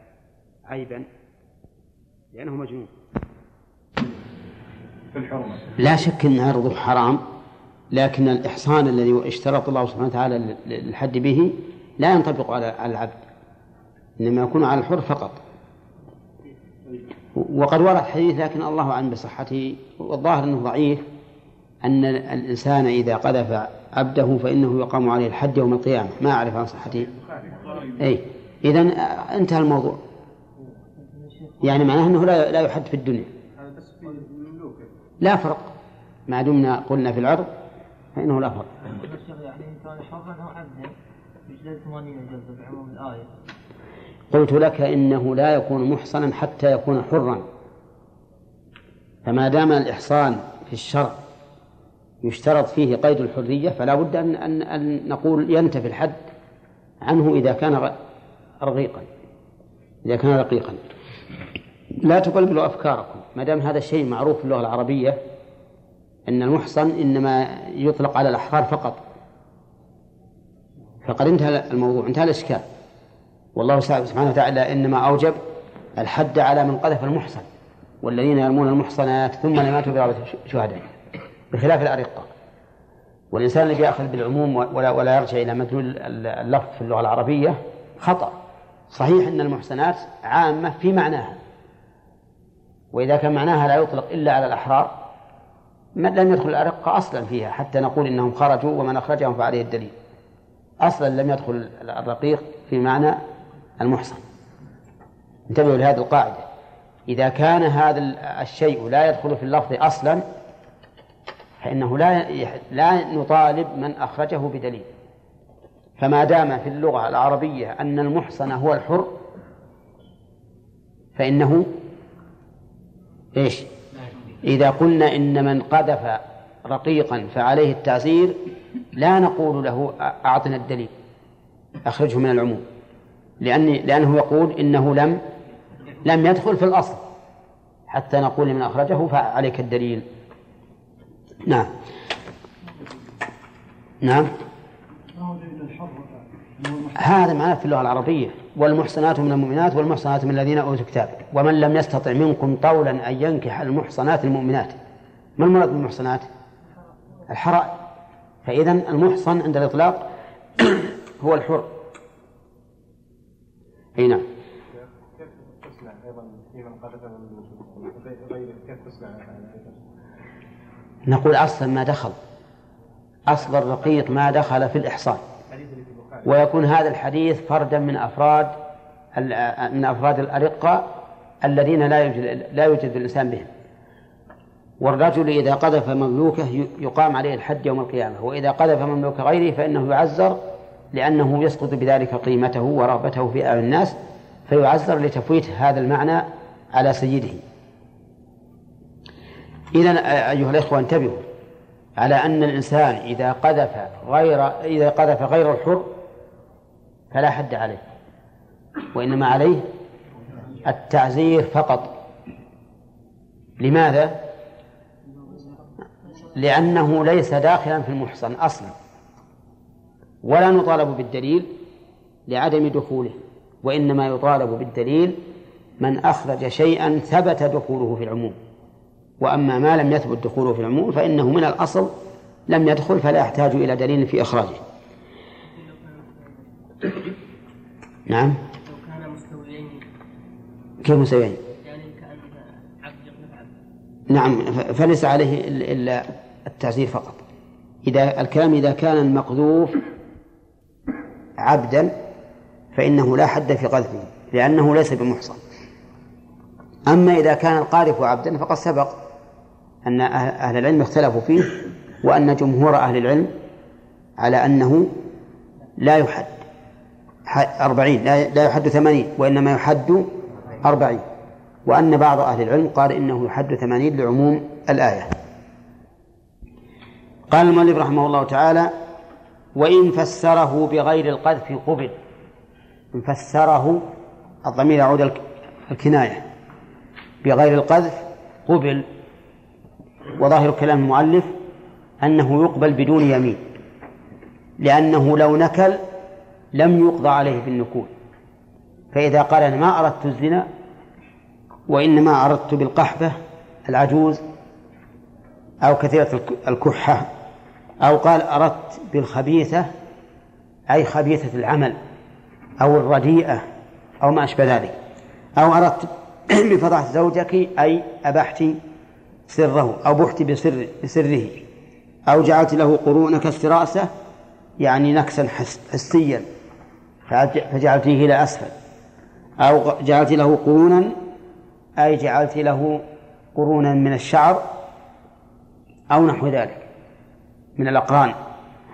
عيبا لأنه مجنون. في الحرمة. لا شك أن عرضه حرام لكن الإحصان الذي اشترط الله سبحانه وتعالى للحد به لا ينطبق على على العبد إنما يكون على الحر فقط. وقد ورد حديث لكن الله أعلم بصحته والظاهر أنه ضعيف أن الإنسان إذا قذف عبده فإنه يقام عليه الحد يوم القيامة. ما أعرف عن صحته أي إذا انتهى الموضوع. يعني معناه أنه لا لا يحد في الدنيا. لا فرق. ما دمنا قلنا في العرض فإنه لا فرق. يعني كان حرا أو عبدا يجلد 80 جلدة بعموم الآية؟ قلت لك إنه لا يكون محصنا حتى يكون حرا. فما دام الإحصان في الشرع يشترط فيه قيد الحرية فلا بد أن, أن, أن نقول ينتفي الحد عنه إذا كان رقيقا. إذا كان رقيقا. لا تبلبلوا أفكاركم. ما دام هذا الشيء معروف في اللغة العربية أن المحصن إنما يطلق على الأحرار فقط. فقد انتهى الموضوع انتهى الإشكال. والله سبحانه وتعالى إنما أوجب الحد على من قذف المحصن والذين يرمون المحصنات ثم لم يأتوا بأربعة شهداء بخلاف الأرقة. والإنسان الذي يأخذ بالعموم ولا, ولا يرجع إلى مدلول اللفظ في اللغة العربية خطأ. صحيح أن المحصنات عامة في معناها. وإذا كان معناها لا يطلق إلا على الأحرار لم يدخل الأرقة أصلا فيها حتى نقول إنهم خرجوا ومن أخرجهم فعليه الدليل. أصلا لم يدخل الرقيق في معنى المحصن. انتبهوا لهذه القاعدة. إذا كان هذا الشيء لا يدخل في اللفظ أصلا فإنه لا لا نطالب من أخرجه بدليل. فما دام في اللغة العربية أن المحصن هو الحر فإنه إيش؟ إذا قلنا إن من قذف رقيقا فعليه التعزير لا نقول له أعطنا الدليل أخرجه من العموم. لأني لأنه يقول إنه لم لم يدخل في الأصل. حتى نقول لمن أخرجه فعليك الدليل. نعم. نعم. هذا معناه في اللغة العربية. والمحصنات من المؤمنات والمحصنات من الذين أوتوا الكتاب. ومن لم يستطع منكم طولا أن ينكح المحصنات المؤمنات. ما المراد بالمحصنات؟ الحرائر. فإذا المحصن عند الإطلاق هو الحر. أي نعم. كيف أيضا كيف نقول أصلا ما دخل. أصل الرقيق ما دخل في البخاري ويكون هذا الحديث فردا من أفراد ال- من أفراد الأرقة الذين لا يوجد لا يوجد الإنسان بهم. والرجل إذا قذف مملوكه يقام عليه الحد يوم القيامة. وإذا قذف مملوك غيره فإنه يعزر لأنه يسقط بذلك قيمته ورغبته في أعين الناس فيعزر لتفويت هذا المعنى على سيده. إذا أيها الإخوة انتبهوا على أن الإنسان إذا قذف غير إذا قذف غير الحر فلا حد عليه وإنما عليه التعزير فقط. لماذا؟ لأنه ليس داخلا في المحصن أصلا. ولا نطالب بالدليل لعدم دخوله وإنما يطالب بالدليل من أخرج شيئا ثبت دخوله في العموم. وأما ما لم يثبت دخوله في العموم فإنه من الأصل لم يدخل فلا يحتاج إلى دليل في إخراجه. نعم. مستويين كيف عبد نعم فليس عليه إلا التعزير فقط. إذا الكلام إذا كان المقذوف عبدا فإنه لا حد في قذفه لأنه ليس بمحصن. أما إذا كان القاذف عبدا فقد سبق أن أه- أهل العلم اختلفوا فيه وأن جمهور أهل العلم على أنه لا يحد أربعين لا يحد ثمانين وإنما يحد أربعين. وأن بعض أهل العلم قال إنه يحد ثمانين لعموم الآية. قال المؤلف رحمه الله تعالى وإن فسره بغير القذف قبل. إن فسره الضمير يعود الك- الكناية. بغير القذف قبل. وظاهر كلام المؤلف أنه يقبل بدون يمين. لأنه لو نكل لم يقضى عليه بالنكول فإذا قال أنا ما أردت الزنا وإنما أردت بالقحبة العجوز أو كثيرة الك- الكحة أو قال أردت بالخبيثة أي خبيثة العمل أو الرديئة أو ما أشبه ذلك. أو أردت بفضحة زوجك أي أبحت سره أو بحت بسر بسره. أو جعلت له قرون كس رأسه يعني نكسا حس- حسيا فج- فجعلتيه إلى أسفل. أو جعلت له قرونا أي جعلت له قرونا من الشعر أو نحو ذلك. من الأقران.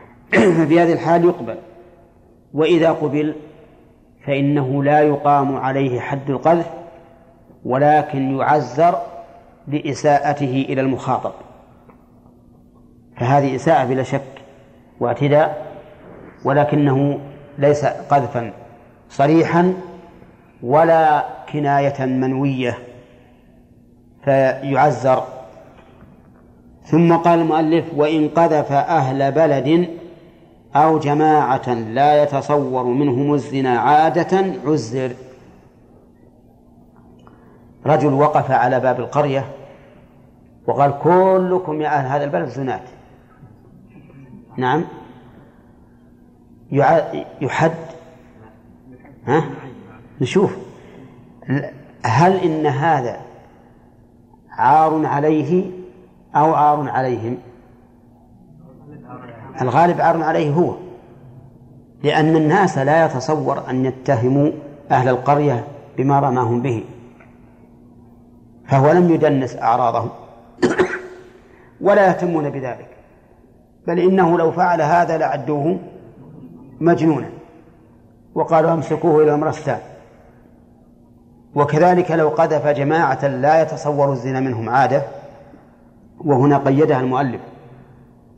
ففي هذه الحال يقبل. وإذا قبل فإنه لا يقام عليه حد القذف ولكن يعزر لإساءته إلى المخاطب. فهذه إساءة بلا شك واعتداء ولكنه ليس قذفا صريحا ولا كناية منوية فيعزر ثم قال المؤلف وإن قذف أهل بلد أو جماعة لا يتصور منهم الزنا عادة عزر. رجل وقف على باب القرية وقال كلكم يا أهل هذا البلد زنات. نعم. يحد. ها؟ نشوف. هل إن هذا عار عليه أو عار عليهم. الغالب عار عليه هو لأن الناس لا يتصور أن يتهموا أهل القرية بما رماهم به فهو لم يدنس أعراضهم ولا يهتمون بذلك بل إنه لو فعل هذا لعدوه مجنونا وقالوا أمسكوه إلى مرستان وكذلك لو قذف جماعة لا يتصور الزنا منهم عادة وهنا قيدها المؤلف.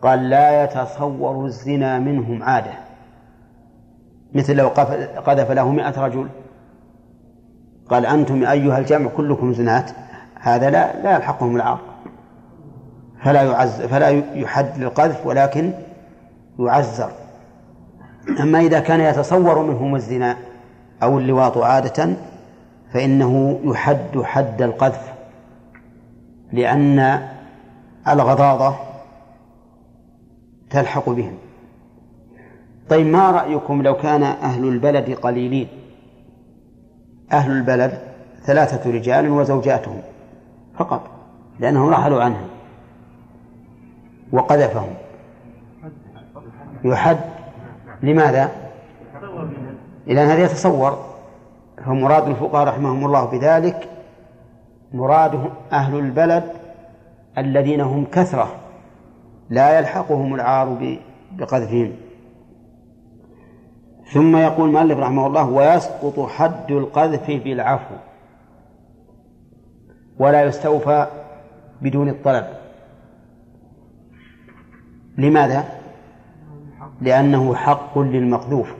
قال لا يتصور الزنا منهم عادة. مثل لو قذف له مئة رجل. قال أنتم أيها الجمع كلكم زنات. هذا لا لا يلحقهم العار. فلا يعز فلا يحد للقذف ولكن يعزر. أما إذا كان يتصور منهم الزنا أو اللواط عادة فإنه يحد حد القذف. لأن الغضاضة تلحق بهم. طيب ما رأيكم لو كان أهل البلد قليلين؟ أهل البلد ثلاثة رجال وزوجاتهم فقط لأنهم رحلوا عنهم وقذفهم. يحد لماذا؟ إلى هذا يتصور فمراد الفقهاء رحمهم الله بذلك مرادهم أهل البلد الذين هم كثرة. لا يلحقهم العار بقذفهم. ثم يقول المؤلف رحمه الله ويسقط حد القذف بالعفو ولا يستوفى بدون الطلب. لماذا؟ لأنه حق للمقذوف.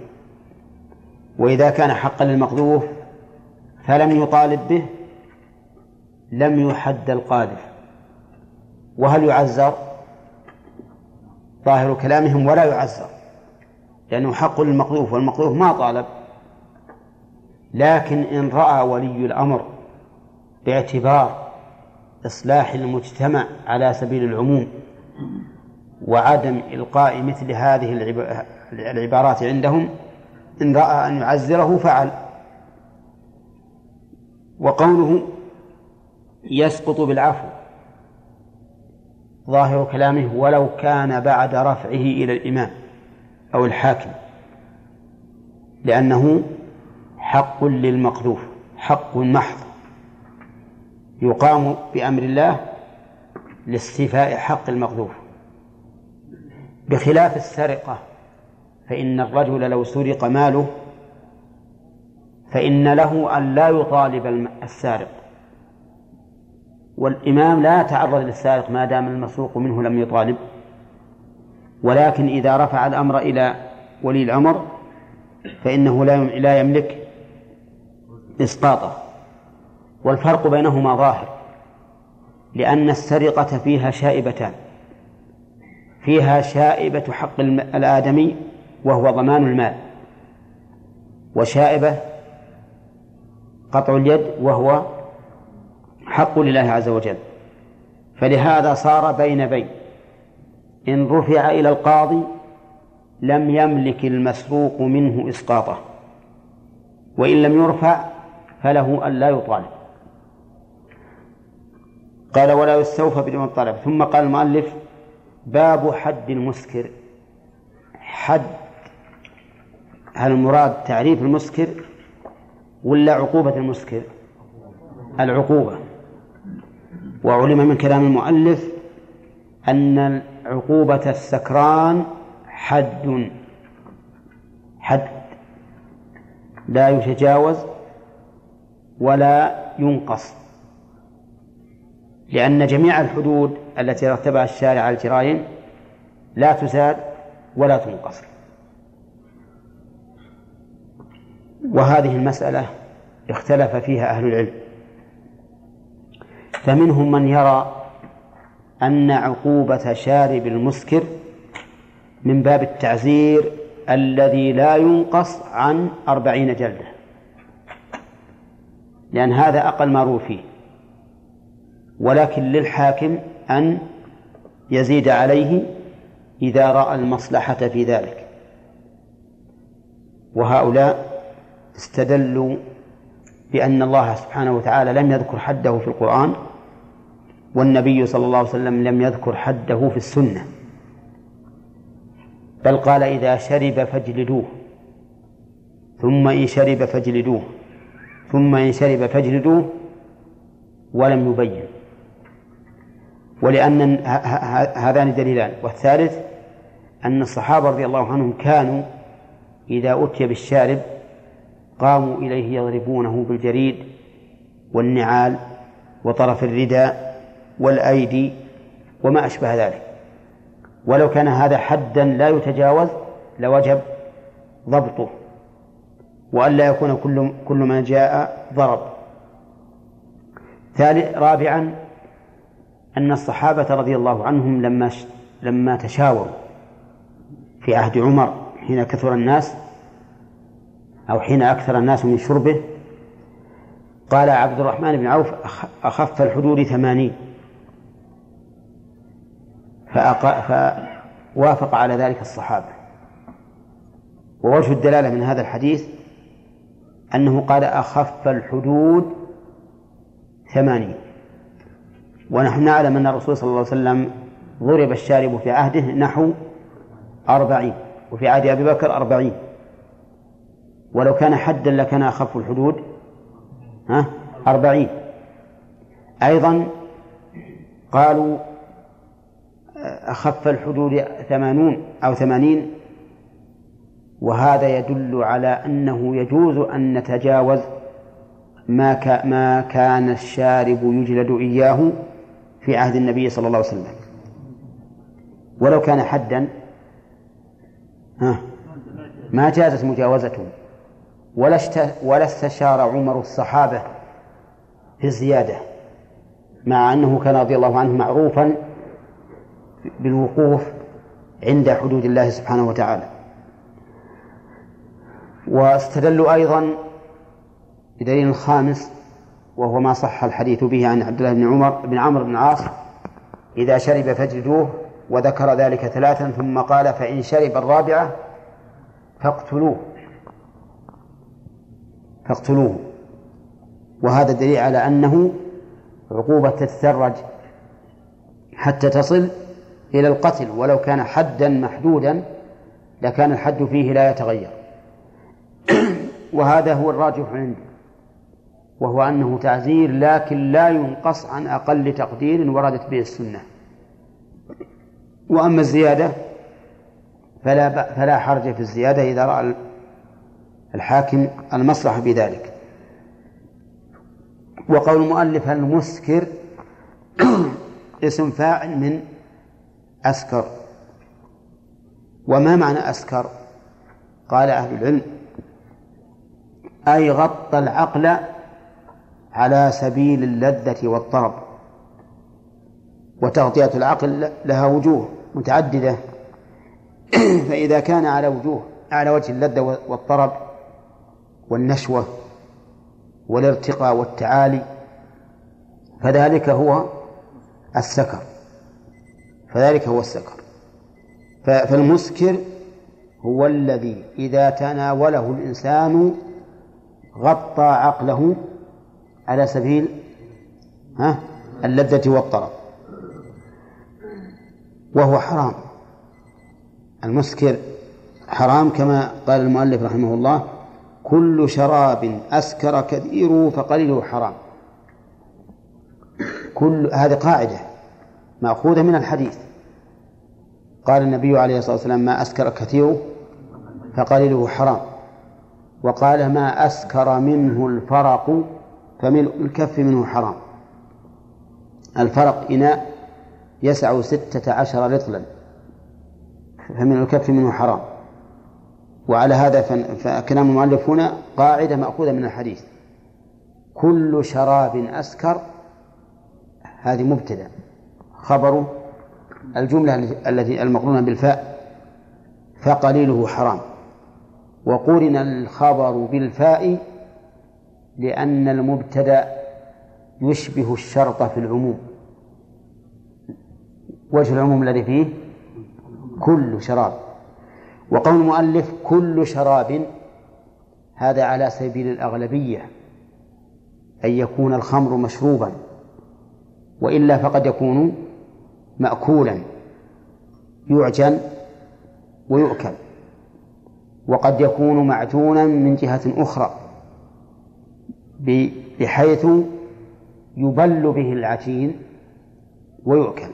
وإذا كان حقا للمقذوف فلم يطالب به لم يحد القاذف. وهل يعزر؟ ظاهر كلامهم ولا يعزر لأنه حق للمقذوف والمقذوف ما طالب. لكن إن رأى ولي الأمر باعتبار إصلاح المجتمع على سبيل العموم وعدم إلقاء مثل هذه العبارات عندهم إن رأى أن يعزره فعل. وقوله يسقط بالعفو. ظاهر كلامه ولو كان بعد رفعه إلى الإمام أو الحاكم لأنه حق للمقذوف حق محض. يقام بأمر الله لاستيفاء حق المقذوف. بخلاف السرقة فإن الرجل لو سرق ماله فإن له أن لا يطالب السارق. والإمام لا يتعرض للسارق ما دام المسروق منه لم يطالب. ولكن إذا رفع الأمر إلى ولي الأمر فإنه لا لا يملك إسقاطه. والفرق بينهما ظاهر لأن السرقة فيها شائبتان. فيها شائبة حق الآدمي وهو ضمان المال. وشائبة قطع اليد وهو حق لله عز وجل. فلهذا صار بين بين. إن رفع إلى القاضي لم يملك المسروق منه إسقاطه. وإن لم يرفع فله أن لا يطالب. قال ولا يستوفى بدون الطلب ثم قال المؤلف باب حد المسكر. حد هل المراد تعريف المسكر ولا عقوبة المسكر؟ العقوبة. وعلم من كلام المؤلف أن عقوبة السكران حد حد لا يتجاوز ولا ينقص لأن جميع الحدود التي رتبها الشارع على الجرائم لا تزاد ولا تنقص. وهذه المسألة اختلف فيها أهل العلم. فمنهم من يرى أن عقوبة شارب المسكر من باب التعزير الذي لا ينقص عن أربعين جلدة لأن هذا أقل ما روي فيه ولكن للحاكم أن يزيد عليه إذا رأى المصلحة في ذلك. وهؤلاء استدلوا بأن الله سبحانه وتعالى لم يذكر حده في القرآن والنبي صلى الله عليه وسلم لم يذكر حده في السنة. بل قال إذا شرب فاجلدوه ثم إن شرب فاجلدوه ثم إن شرب فاجلدوه ولم يبين. ولأن هذان دليلان. والثالث أن الصحابة رضي الله عنهم كانوا إذا أتي بالشارب قاموا إليه يضربونه بالجريد والنعال وطرف الرداء والأيدي وما أشبه ذلك ولو كان هذا حدا لا يتجاوز لوجب ضبطه وألا يكون كل كل ما جاء ضرب ثالث رابعا أن الصحابة رضي الله عنهم لما لما تشاوروا في عهد عمر حين كثر الناس أو حين أكثر الناس من شربه قال عبد الرحمن بن عوف أخف الحدود ثمانين. فوافق على ذلك الصحابة. ووجه الدلالة من هذا الحديث أنه قال أخف الحدود ثمانين ونحن نعلم أن الرسول صلى الله عليه وسلم ضرب الشارب في عهده نحو أربعين وفي عهد أبي بكر أربعين. ولو كان حدا لكان أخف الحدود ها أربعين. أيضا قالوا أخف الحدود ثمانون أو ثمانين وهذا يدل على أنه يجوز أن نتجاوز ما ما كان الشارب يجلد إياه في عهد النبي صلى الله عليه وسلم. ولو كان حدا ها ما جازت مجاوزته. ولا ولا استشار عمر الصحابة في الزيادة مع أنه كان رضي الله عنه معروفا بالوقوف عند حدود الله سبحانه وتعالى. واستدلوا أيضا بدليل خامس وهو ما صح الحديث به عن عبد الله بن عمر بن عمرو بن العاص إذا شرب فاجلدوه وذكر ذلك ثلاثا ثم قال فإن شرب الرابعة فاقتلوه. فاقتلوه. وهذا دليل على أنه عقوبة تتدرج حتى تصل إلى القتل ولو كان حدا محدودا لكان الحد فيه لا يتغير. وهذا هو الراجح عندي وهو أنه تعزير لكن لا ينقص عن أقل تقدير وردت به السنة. وأما الزيادة فلا فلا حرج في الزيادة إذا رأى الحاكم المصلحة بذلك. وقول المؤلف المسكر اسم فاعل من أسكر. وما معنى أسكر؟ قال أهل العلم أي غطى العقل على سبيل اللذة والطرب. وتغطية العقل لها وجوه متعددة. فإذا كان على وجوه على وجه اللذة والطرب والنشوة والارتقاء والتعالي فذلك هو السكر. فذلك هو السكر. فالمسكر هو الذي إذا تناوله الإنسان غطى عقله على سبيل ها اللذة والطرب وهو حرام. المسكر حرام كما قال المؤلف رحمه الله كل شراب أسكر كثيره فقليله حرام. كل هذه قاعدة. مأخوذة من الحديث. قال النبي عليه الصلاة والسلام ما أسكر كثيره فقليله حرام. وقال ما أسكر منه الفرق فملء الكف منه حرام. الفرق إناء يسع ستة عشر رطلا فمن الكف منه حرام. وعلى هذا فكلام المؤلف هنا قاعدة مأخوذة من الحديث. كل شراب أسكر هذه مبتدأ. خبر الجملة التي المقرونة بالفاء فقليله حرام. وقرن الخبر بالفاء لأن المبتدأ يشبه الشرط في العموم. وجه العموم الذي فيه؟ كل شراب. وقول المؤلف كل شراب هذا على سبيل الأغلبية أن يكون الخمر مشروبا وإلا فقد يكون مأكولا يعجن ويؤكل وقد يكون معجونا من جهة أخرى بحيث يبل به العجين ويؤكل.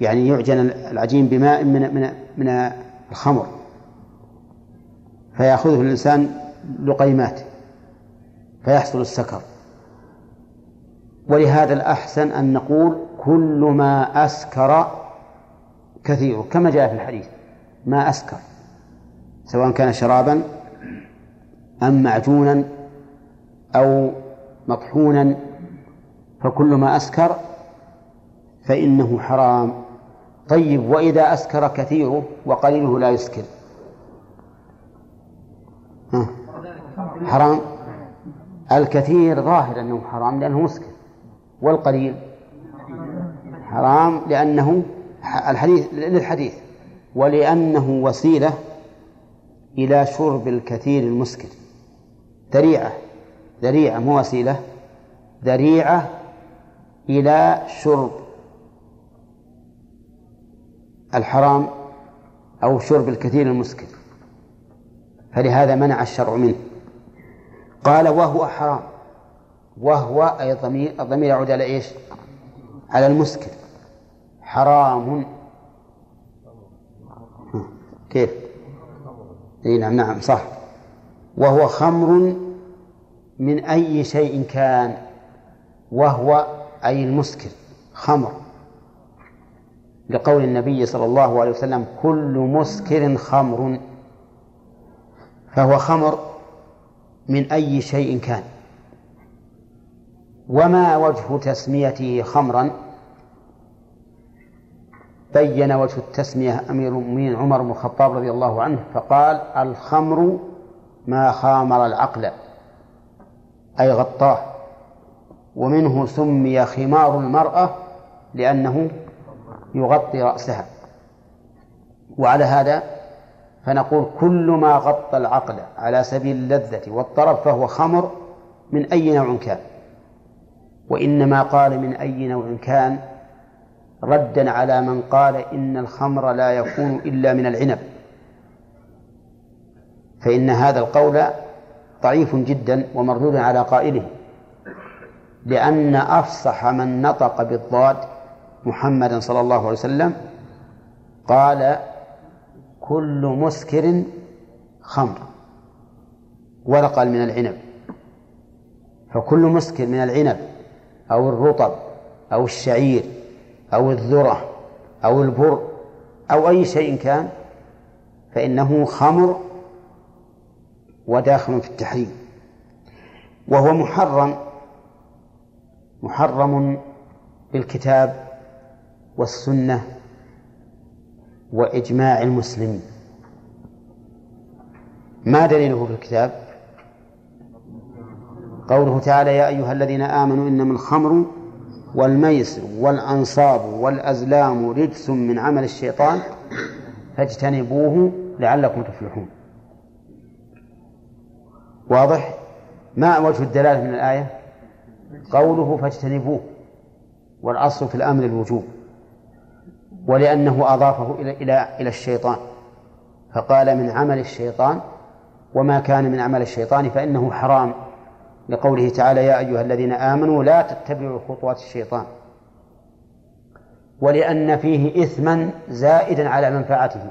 يعني يعجن العجين بماء من من من الخمر فيأخذه الإنسان لقيمات فيحصل السكر. ولهذا الأحسن أن نقول كل ما أسكر كثيره كما جاء في الحديث ما أسكر سواء كان شرابا أم معجونا أو مطحونا فكل ما أسكر فإنه حرام. طيب وإذا أسكر كثيره وقليله لا يسكر. حرام؟ الكثير ظاهر أنه حرام لأنه مسكر. والقليل. حرام لأنه الحديث للحديث ولأنه وسيلة إلى شرب الكثير المسكر. ذريعة ذريعة مو وسيلة ذريعة إلى شرب الحرام أو شرب الكثير المسكر. فلهذا منع الشرع منه. قال وهو حرام. وهو أي ضمير الضمير يعود على إيش؟ على المسكر حرام. كيف؟ إي نعم نعم صح. وهو خمر من أي شيء كان وهو أي المسكر خمر. لقول النبي صلى الله عليه وسلم كل مسكر خمر. فهو خمر من أي شيء كان. وما وجه تسميته خمرا؟ بين وجه التسمية أمير المؤمنين عمر بن الخطاب رضي الله عنه فقال الخمر ما خامر العقل أي غطاه ومنه سمي خمار المرأة لأنه يغطي رأسها. وعلى هذا فنقول كل ما غطى العقل على سبيل اللذة والطرب فهو خمر من أي نوع كان. وإنما قال من أي نوع كان ردا على من قال إن الخمر لا يكون إلا من العنب. فإن هذا القول ضعيف جدا ومردود على قائله لأن أفصح من نطق بالضاد محمدا صلى الله عليه وسلم قال كل مسكر خمر ولا قال من العنب. فكل مسكر من العنب أو الرطب أو الشعير أو الذرة أو البر أو أي شيء كان فإنه خمر وداخل في التحريم. وهو محرم محرم بالكتاب والسنة وإجماع المسلمين. ما دليله في الكتاب؟ قوله تعالى يا أيها الذين آمنوا إنما الخمر والميسر والأنصاب والأزلام رجس من عمل الشيطان فاجتنبوه لعلكم تفلحون. واضح؟ ما وجه الدلالة من الآية؟ قوله فاجتنبوه والأصل في الأمر الوجوب ولأنه أضافه إلى إلى إلى الشيطان. فقال من عمل الشيطان وما كان من عمل الشيطان فإنه حرام. لقوله تعالى يا أيها الذين آمنوا لا تتبعوا خطوات الشيطان ولأن فيه إثما زائدا على منفعته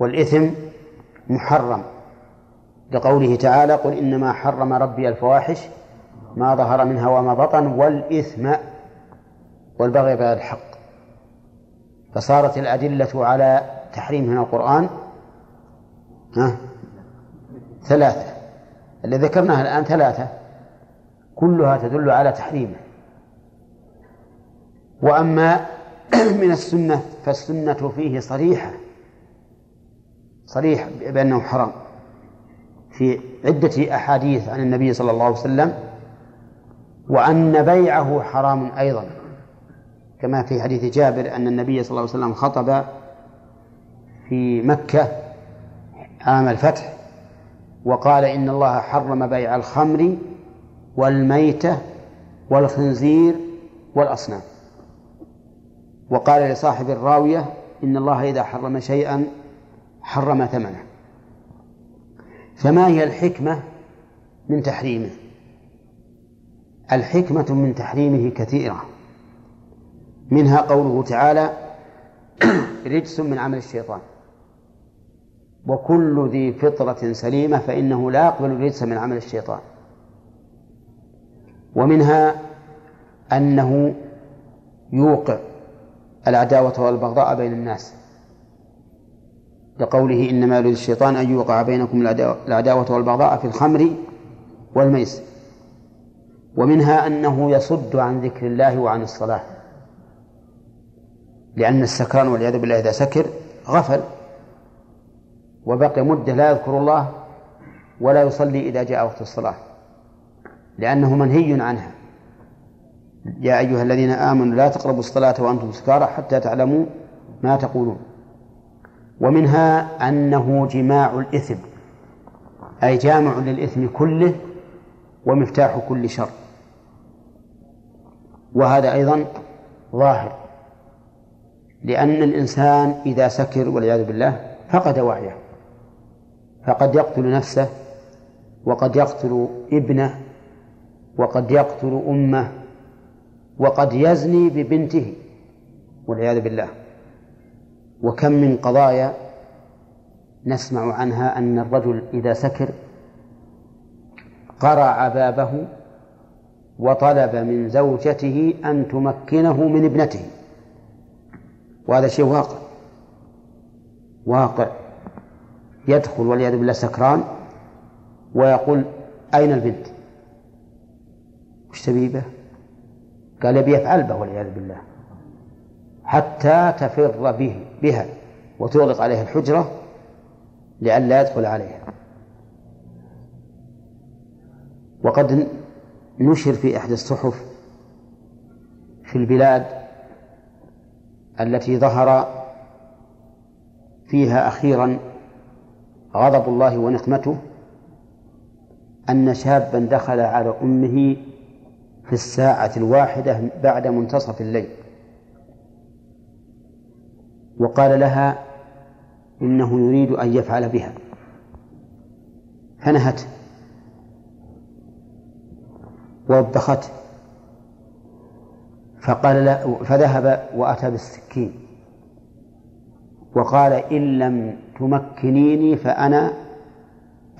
والإثم محرم. لقوله تعالى قل إنما حرم ربي الفواحش ما ظهر منها وما بطن والإثم والبغي بغير الحق. فصارت الأدلة على تحريم من القرآن ها ثلاثة. اللي ذكرناها الآن ثلاثة كلها تدل على تحريمه. وأما من السنة فالسنة فيه صريحة صريح بأنه حرام. في عدة أحاديث عن النبي صلى الله عليه وسلم وأن بيعه حرام أيضا. كما في حديث جابر أن النبي صلى الله عليه وسلم خطب في مكة عام الفتح. وقال إن الله حرم بيع الخمر والميتة والخنزير والأصنام. وقال لصاحب الراوية إن الله إذا حرم شيئا حرم ثمنه. فما هي الحكمة من تحريمه؟ الحكمة من تحريمه كثيرة. منها قوله تعالى رجس من عمل الشيطان. وكل ذي فطرة سليمة فإنه لا يقبل الرجس من عمل الشيطان. ومنها أنه يوقع العداوة والبغضاء بين الناس. لقوله إنما يريد الشيطان أن يوقع بينكم العداوة والبغضاء في الخمر والميسر. ومنها أنه يصد عن ذكر الله وعن الصلاة. لأن السكران والعياذ بالله إذا سكر غفل. وبقي مدة لا يذكر الله ولا يصلي إذا جاء وقت الصلاة لأنه منهي عنها. يا أيها الذين آمنوا لا تقربوا الصلاة وأنتم سكارى حتى تعلموا ما تقولون. ومنها أنه جماع الإثم أي جامع للإثم كله ومفتاح كل شر. وهذا أيضا ظاهر لأن الإنسان إذا سكر والعياذ بالله فقد وعيه. فقد يقتل نفسه وقد يقتل ابنه وقد يقتل أمه وقد يزني ببنته والعياذ بالله. وكم من قضايا نسمع عنها أن الرجل إذا سكر قرع بابه وطلب من زوجته أن تمكنه من ابنته. وهذا شيء واقع واقع. يدخل والعياذ بالله سكران ويقول أين البنت؟ وش تبي به؟ قال يبي يفعل به والعياذ بالله حتى تفر به بها وتغلق عليها الحجرة لئلا يدخل عليها وقد نشر في إحدى الصحف في البلاد التي ظهر فيها أخيرا غضب الله ونقمته أن شابا دخل على أمه في الساعة الواحدة بعد منتصف الليل. وقال لها إنه يريد أن يفعل بها. فنهته ووبخته فقال لا فذهب وأتى بالسكين. وقال إن لم تمكنيني فأنا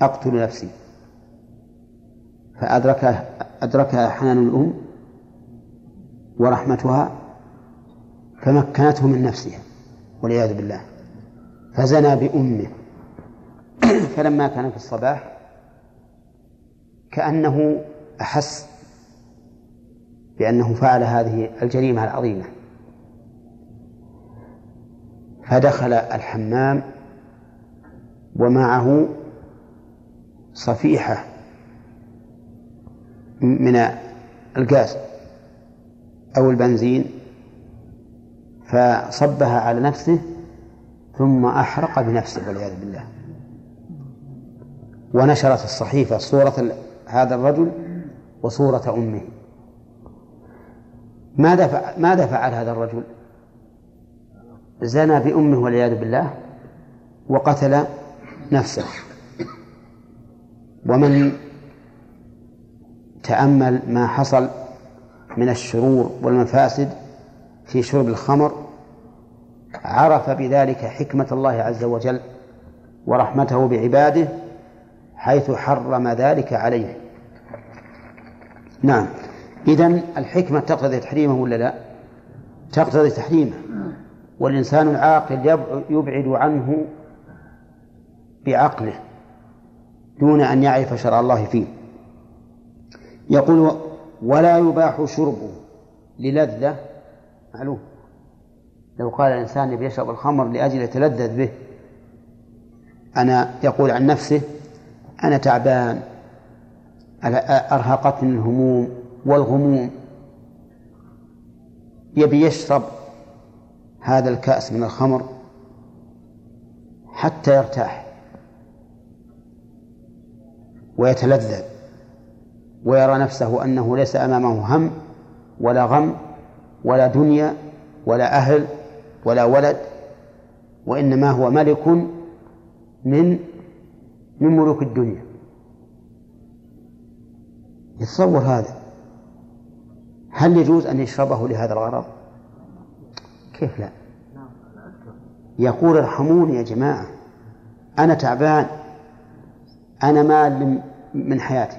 أقتل نفسي. فأدركها أدركها حنان الأم ورحمتها فمكنته من نفسها والعياذ بالله. فزنى بأمه. فلما كان في الصباح كأنه أحس بأنه فعل هذه الجريمة العظيمة. فدخل الحمام ومعه صفيحة من الغاز أو البنزين فصبها على نفسه ثم أحرق بنفسه والعياذ بالله ونشرت الصحيفة صورة هذا الرجل وصورة أمه ماذا فعل, ماذا فعل هذا الرجل؟ زنى بأمه والعياذ بالله وقتل نفسه. ومن تأمل ما حصل من الشرور والمفاسد في شرب الخمر عرف بذلك حكمة الله عز وجل ورحمته بعباده حيث حرم ذلك عليه. نعم. إذن الحكمة تقتضي تحريمه ولا لا؟ تقتضي تحريمه. والإنسان العاقل يبعد عنه بعقله دون أن يعرف شرع الله فيه. يقول ولا يباح شربه للذة. معلوم. لو قال الإنسان يبي يشرب الخمر لأجل يتلذذ به. أنا يقول عن نفسه أنا تعبان. أرهقتني الهموم والغموم. يبي يشرب هذا الكأس من الخمر حتى يرتاح ويتلذذ ويرى نفسه أنه ليس أمامه هم ولا غم ولا دنيا ولا أهل ولا ولد وإنما هو ملك من من ملوك الدنيا. يتصور هذا. هل يجوز أن يشربه لهذا الغرض؟ كيف لا؟ يقول ارحموني يا جماعة أنا تعبان أنا مال من حياتي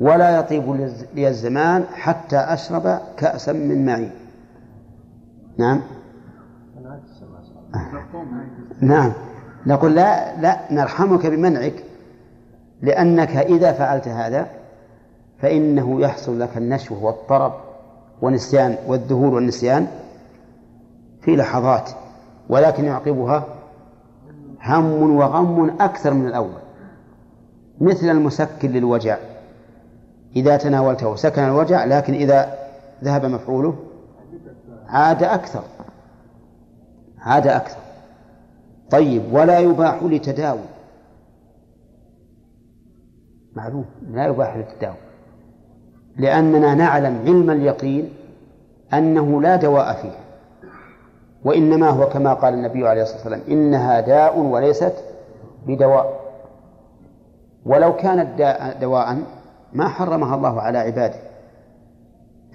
ولا يطيب لي الزمان حتى أشرب كأسا من معي. نعم؟ نعم. نقول لا لا نرحمك بمنعك لأنك إذا فعلت هذا فإنه يحصل لك النشوة والطرب والنسيان والذهول والنسيان في لحظات ولكن يعقبها هم وغم أكثر من الأول مثل المسكن للوجع. إذا تناولته سكن الوجع لكن إذا ذهب مفعوله عاد أكثر عاد أكثر. طيب ولا يباح لتداوي. معلوم لا يباح للتداوي. لأننا نعلم علم اليقين أنه لا دواء فيه. وإنما هو كما قال النبي عليه الصلاة والسلام إنها داء وليست بدواء. ولو كانت دواء ما حرمها الله على عباده.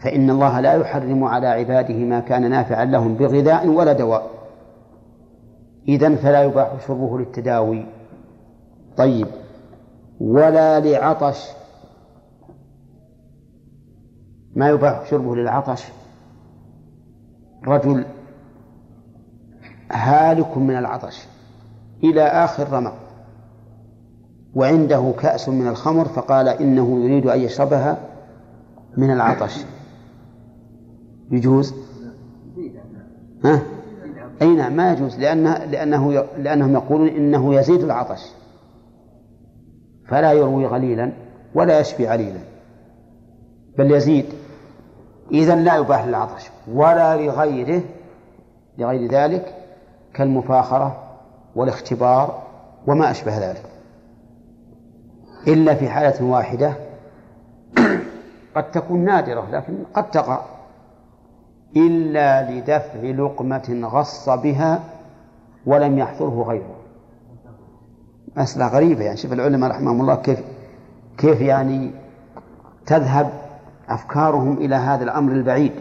فإن الله لا يحرم على عباده ما كان نافعا لهم بغذاء ولا دواء. إذن فلا يباح شربه للتداوي. طيب. ولا لعطش. ما يباح شربه للعطش؟ رجل هالك من العطش إلى آخر رمق وعنده كأس من الخمر فقال إنه يريد أن يشربها من العطش. يجوز؟ ها؟ أي نعم ما يجوز لأنه لأنه لأنهم يقولون إنه يزيد العطش. فلا يروي غليلا ولا يشفي عليلا بل يزيد. إذا لا يباح للعطش ولا لغيره لغير ذلك كالمفاخرة والاختبار وما أشبه ذلك. إلا في حالة واحدة قد تكون نادرة لكن قد تقع. إلا لدفع لقمة غص بها ولم يحضره غيره. مسألة غريبة يعني. شوف العلماء رحمهم الله كيف كيف يعني تذهب أفكارهم إلى هذا الأمر البعيد.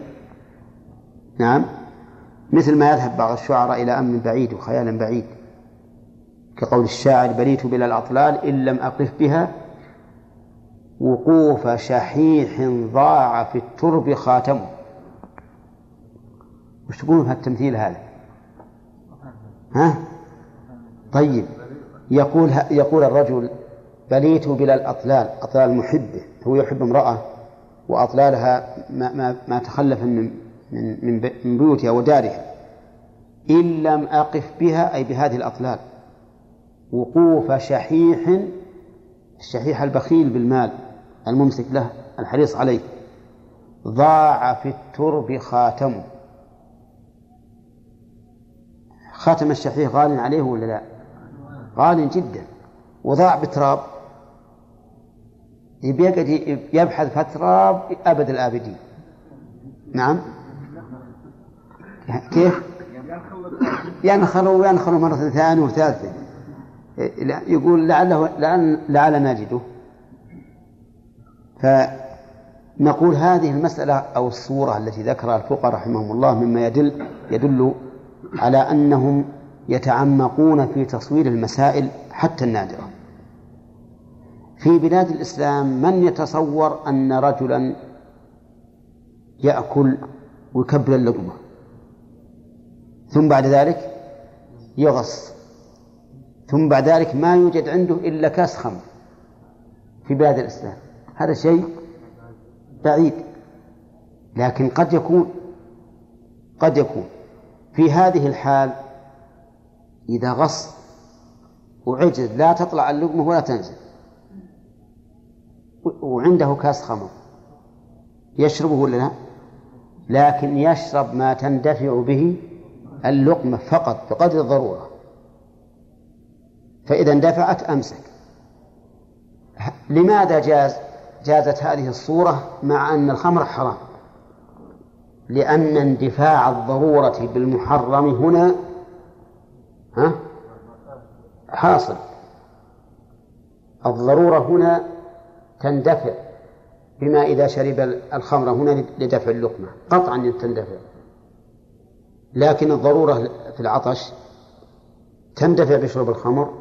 نعم. مثل ما يذهب بعض الشعراء إلى أمر بعيد وخيال بعيد كقول الشاعر بليت بلا الأطلال إن لم أقف بها وقوف شحيح ضاع في الترب خاتمه وش تقولون في التمثيل هذا؟ ها؟ طيب يقول يقول الرجل بليت بلا الأطلال أطلال محبة هو يحب امرأة وأطلالها ما, ما, ما تخلف من من من بيوتها ودارها. إن لم أقف بها أي بهذه الأطلال. وقوف شحيح الشحيح البخيل بالمال الممسك له الحريص عليه. ضاع في الترب خاتمه. خاتم الشحيح غال عليه ولا لا؟ غال جدا. وضاع بتراب. يبقى يبحث في تراب أبد الآبدين. نعم؟ كيف؟ ينخر وينخر مرة ثانية وثالثة. يقول لعله لعل, لعل نجده. فنقول هذه المسألة أو الصورة التي ذكرها الفقهاء رحمهم الله مما يدل يدل على أنهم يتعمقون في تصوير المسائل حتى النادرة. في بلاد الإسلام من يتصور أن رجلا يأكل ويكبر اللقمة؟ ثم بعد ذلك يغص. ثم بعد ذلك ما يوجد عنده إلا كاس خمر في بلاد الإسلام. هذا شيء بعيد لكن قد يكون قد يكون. في هذه الحال إذا غص وعجز لا تطلع اللقمة ولا تنزل. وعنده كاس خمر. يشربه ولا لا؟ لكن يشرب ما تندفع به اللقمة فقط بقدر الضرورة. فإذا اندفعت أمسك. لماذا جاز جازت هذه الصورة مع أن الخمر حرام؟ لأن اندفاع الضرورة بالمحرم هنا ها حاصل. الضرورة هنا تندفع بما إذا شرب الخمر هنا لدفع اللقمة. قطعا تندفع. لكن الضرورة في العطش تندفع بشرب الخمر؟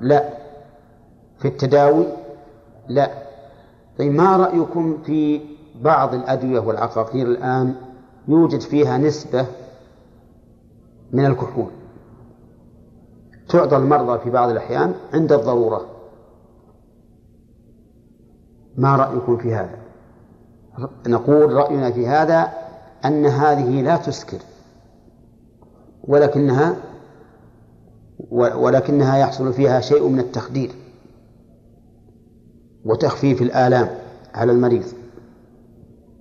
لا. في التداوي؟ لا. طيب ما رأيكم في بعض الأدوية والعقاقير الآن يوجد فيها نسبة من الكحول؟ تعطى المرضى في بعض الأحيان عند الضرورة. ما رأيكم في هذا؟ نقول رأينا في هذا أن هذه لا تسكر. ولكنها ولكنها يحصل فيها شيء من التخدير وتخفيف الآلام على المريض.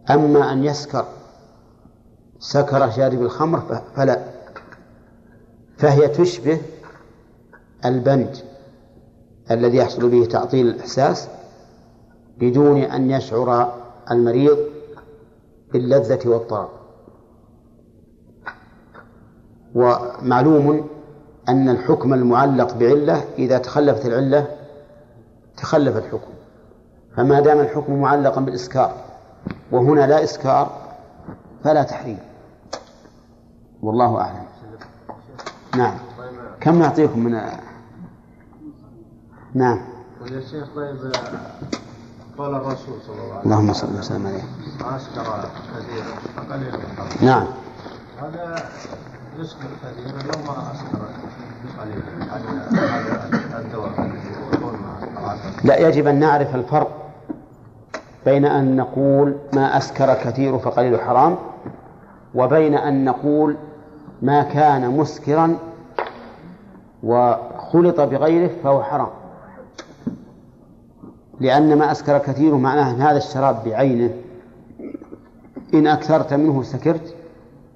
أما أن يسكر سكر شارب الخمر فلا فهي تشبه البنج الذي يحصل به تعطيل الإحساس بدون أن يشعر المريض باللذة والطرب ومعلوم أن الحكم المعلق بعلة إذا تخلفت العلة تخلف الحكم. فما دام الحكم معلقا بالإسكار وهنا لا إسكار فلا تحريم. والله أعلم. نعم. كم نعطيكم من نعم. يا شيخ طيب قال الرسول صلى الله عليه وسلم اللهم صل وسلم عليه. أسكر كثيرا الحرام نعم. هذا لا يجب أن نعرف الفرق بين أن نقول ما أسكر كثير فقليل حرام وبين أن نقول ما كان مسكرا وخلط بغيره فهو حرام. لأن ما أسكر كثير معناه أن هذا الشراب بعينه إن أكثرت منه سكرت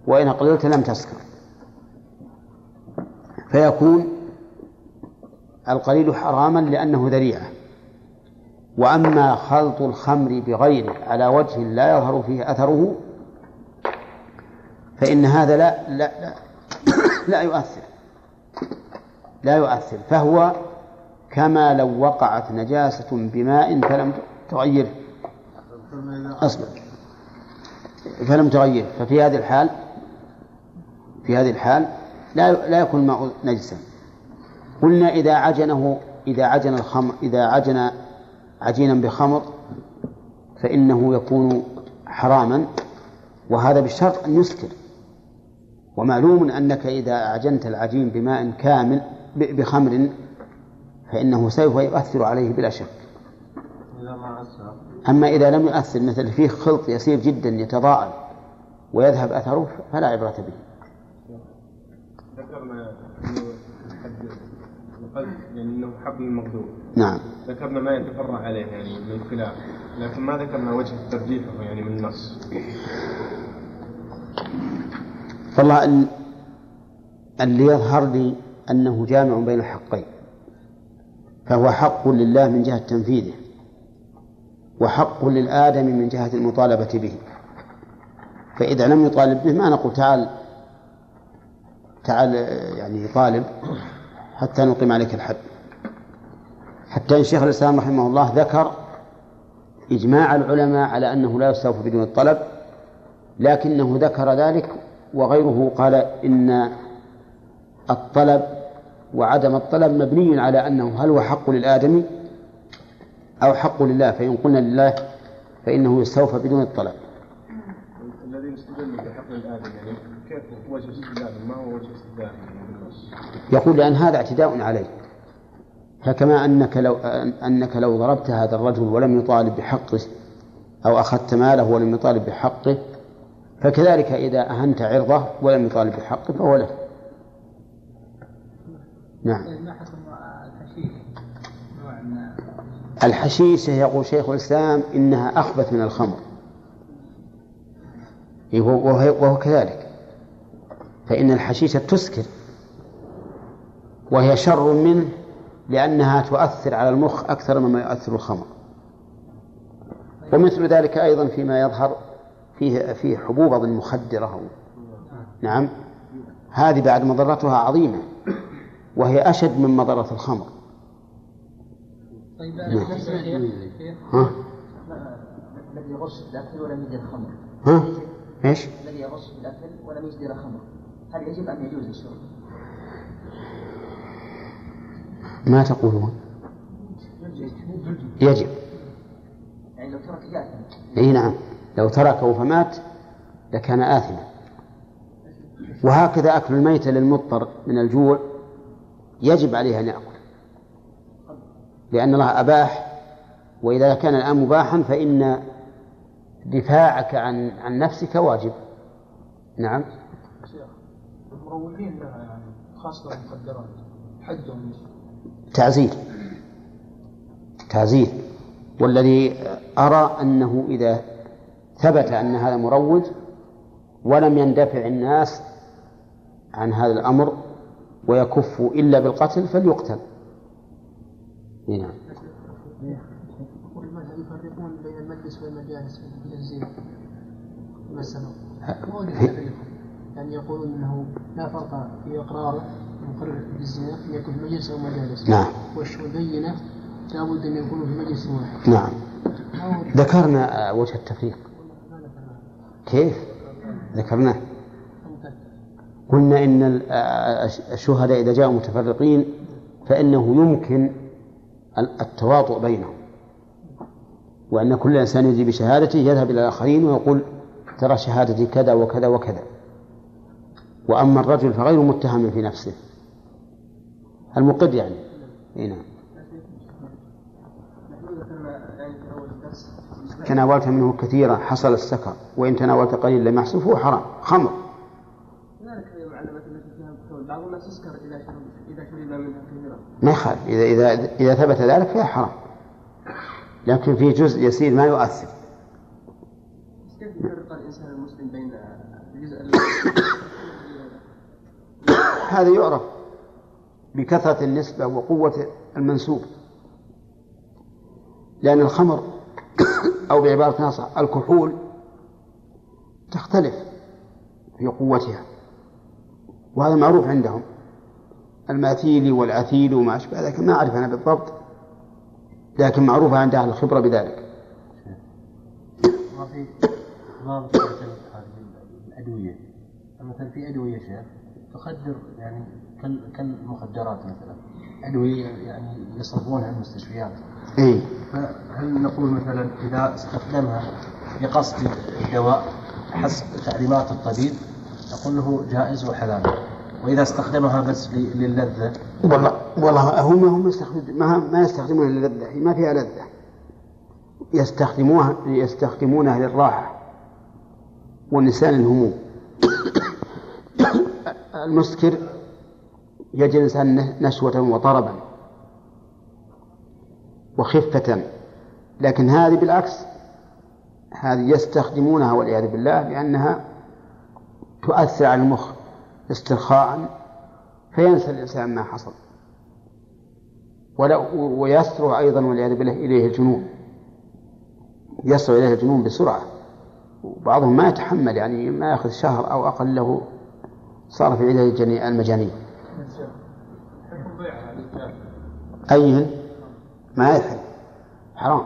وإن أقللت لم تسكر. فيكون القليل حراما لأنه ذريعة. وأما خلط الخمر بغيره على وجه لا يظهر فيه أثره فإن هذا لا لا لا, لا يؤثر. لا يؤثر. فهو كما لو وقعت نجاسة بماء فلم تغيره أصبر فلم تغيره ففي هذه الحال في هذه الحال لا لا يكون الماء نجسا. قلنا إذا عجنه إذا عجن الخمر إذا عجن عجينا بخمر فإنه يكون حراما وهذا بشرط أن يسكر. ومعلوم أنك إذا أعجنت العجين بماء كامل بخمر فإنه سوف يؤثر عليه بلا شك. أما إذا لم يؤثر مثل فيه خلط يسير جدا يتضاءل ويذهب أثره فلا عبرة به. ذكرنا إنه حد القلب يعني إنه حبل المقدور نعم. ذكرنا ما يتفرع عليه يعني من الخلاف. لكن ما ذكرنا وجه ترجيحه يعني من النص. والله ال- اللي يظهر لي أنه جامع بين الحقين. فهو حق لله من جهة تنفيذه وحق للآدم من جهة المطالبة به. فإذا لم يطالب به ما نقول تعال تعال يعني طالب حتى نقيم عليك الحد. حتى إن شيخ الإسلام رحمه الله ذكر إجماع العلماء على أنه لا يستوفى بدون الطلب لكنه ذكر ذلك وغيره قال إن الطلب وعدم الطلب مبني على أنه هل هو حق للآدمي أو حق لله فإن قلنا لله فإنه يستوفى بدون الطلب. الذي يستدل بحق الآدم يعني يقول لأن هذا اعتداء عليه. فكما أنك لو أنك لو ضربت هذا الرجل ولم يطالب بحقه أو أخذت ماله ولم يطالب بحقه فكذلك إذا أهنت عرضه ولم يطالب بحقه فهو له. نعم. الحشيشة يقول شيخ الإسلام إنها أخبث من الخمر. إيه وهو كذلك. فإن الحشيشة تسكر وهي شر منه لأنها تؤثر على المخ أكثر مما يؤثر الخمر. ومثل ذلك أيضا فيما يظهر فيه فيه حبوب أظن مخدرة نعم. هذه بعد مضرتها عظيمة وهي أشد من مضرة الخمر. طيب نعم. ها؟ الذي يغص في الأكل ولم يجد خمر. ها؟ إيش؟ الذي يغص في الأكل ولم يجد خمر. هل يجب أن يجوز الشرب؟ ما تقولون؟ يجب. يعني لو ترك ياثم إي نعم. لو تركه فمات لكان آثما. وهكذا أكل الميتة للمضطر من الجوع يجب عليه أن يأكل. لأن الله أباح وإذا كان الآن مباحا فإن دفاعك عن عن نفسك واجب. نعم. المروجين لها يعني خاصة المخدرات. حدهم. تعزير تعزير والذي أرى أنه إذا ثبت أن هذا مروج ولم يندفع الناس عن هذا الأمر ويكفوا إلا بالقتل فليقتل. نعم. يفرقون بين المجلس والمجالس في سبق يعني يقولون إنه لا فرق في اقراره مقرر بالزنا أن يكون في مجلس أو مجالس. نعم. والبينه لابد أن يكونوا في مجلس واحد. نعم. ذكرنا وجه التفريق. كيف؟ ذكرناه. قلنا إن الشهداء إذا جاءوا متفرقين فإنه يمكن التواطؤ بينهم. وأن كل إنسان يجي بشهادته يذهب إلى الآخرين ويقول ترى شهادتي كذا وكذا وكذا. وأما الرجل فغير متهم في نفسه. المقر يعني. إي نعم. تناولت منه كثيرا حصل السكر وإن تناولت قليل لم يحصل فهو حرام خمر. ما يخالف. إذا إذا إذا ثبت ذلك فهي حرام. لكن في جزء يسير ما يؤثر. كيف يفرق الإنسان المسلم بين الجزء هذا يعرف بكثرة النسبة وقوة المنسوب. لأن الخمر أو بعبارة ناصح الكحول تختلف في قوتها وهذا معروف عندهم. الماثيل والعثيل وما أشبه ذلك ما أعرف أنا بالضبط لكن معروفة عند أهل الخبرة بذلك. ما في هذه الأدوية مثلا في أدوية شيخ. تخدر يعني كالمخدرات مثلا أدوية يعني يصرفونها المستشفيات. إيه؟ فهل نقول مثلا إذا استخدمها بقصد الدواء حسب تعليمات الطبيب نقول له جائز وحلال؟ وإذا استخدمها بس للذة؟ والله والله هم هم يستخدم ما, ما يستخدمونها للذة ما فيها لذة. يستخدموها يستخدمونها للراحة. ونسان الهموم المسكر يجد الإنسان نشوة وطربا وخفة لكن هذه بالعكس هذه يستخدمونها والعياذ بالله لأنها تؤثر على المخ استرخاء فينسى الإنسان ما حصل. ويسرع أيضا والعياذ بالله إليه الجنون. يسرع إليه الجنون بسرعة. وبعضهم ما يتحمل يعني ما يأخذ شهر أو أقل له صار في علاج المجانين. أي؟ ما يحل. حرام.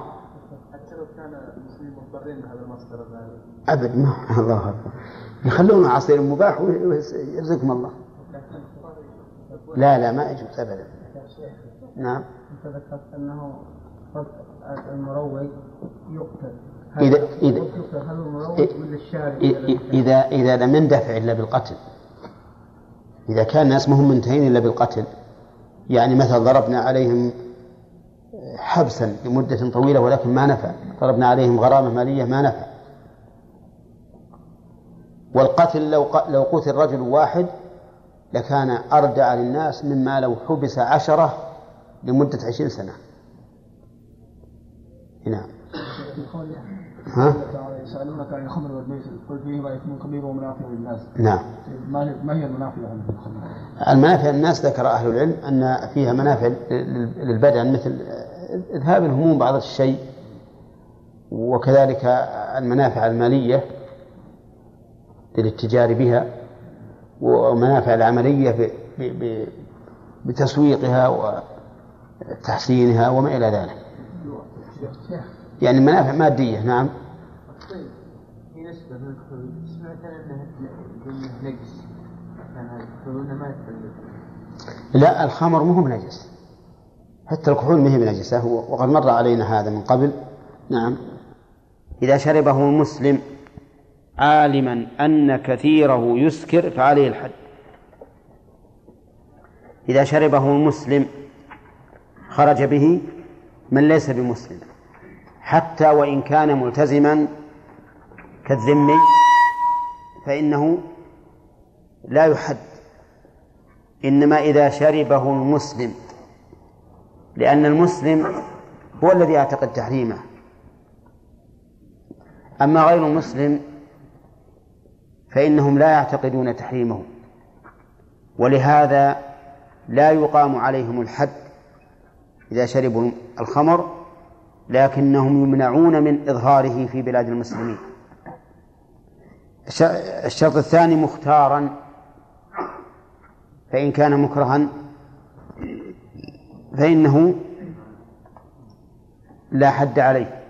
حتى لو كان المسلمين مضطرين بهذا المصدر أبد ما الله أكبر. عصير مباح ويرزقهم الله. لا لا ما يجوز أبدا. نعم. أنت ذكرت أنه المروج يقتل إذا إذا إذا إذا لم يندفع إلا بالقتل. إذا كان الناس مهم منتهين إلا بالقتل. يعني مثلا ضربنا عليهم حبسا لمدة طويلة ولكن ما نفع. ضربنا عليهم غرامة مالية ما نفع. والقتل لو لو قتل رجل واحد لكان أردع للناس مما لو حبس عشرة لمدة عشرين سنة. نعم. ها؟ يسألونك عن الخمر والميسر قل فيهما إثم كبير ومنافع للناس. نعم. ما هي المنافع المنافع للناس ذكر أهل العلم أن فيها منافع للبدن مثل إذهاب الهموم بعض الشيء وكذلك المنافع المالية للاتجار بها ومنافع العملية بتسويقها وتحسينها وما إلى ذلك. يعني منافع مادية نعم في نسبة من سمعت أنه نجس. لا الخمر مو بنجس. حتى الكحول ما هي بنجسة. وقد مر علينا هذا من قبل. نعم. إذا شربه المسلم عالما أن كثيره يسكر فعليه الحد. إذا شربه المسلم خرج به من ليس بمسلم. حتى وإن كان ملتزما كالذمي فإنه لا يحد. إنما إذا شربه المسلم لأن المسلم هو الذي يعتقد تحريمه. أما غير المسلم فإنهم لا يعتقدون تحريمه ولهذا لا يقام عليهم الحد إذا شربوا الخمر لكنهم يمنعون من إظهاره في بلاد المسلمين. الشرط الثاني مختارا فإن كان مكرها فإنه لا حد عليه.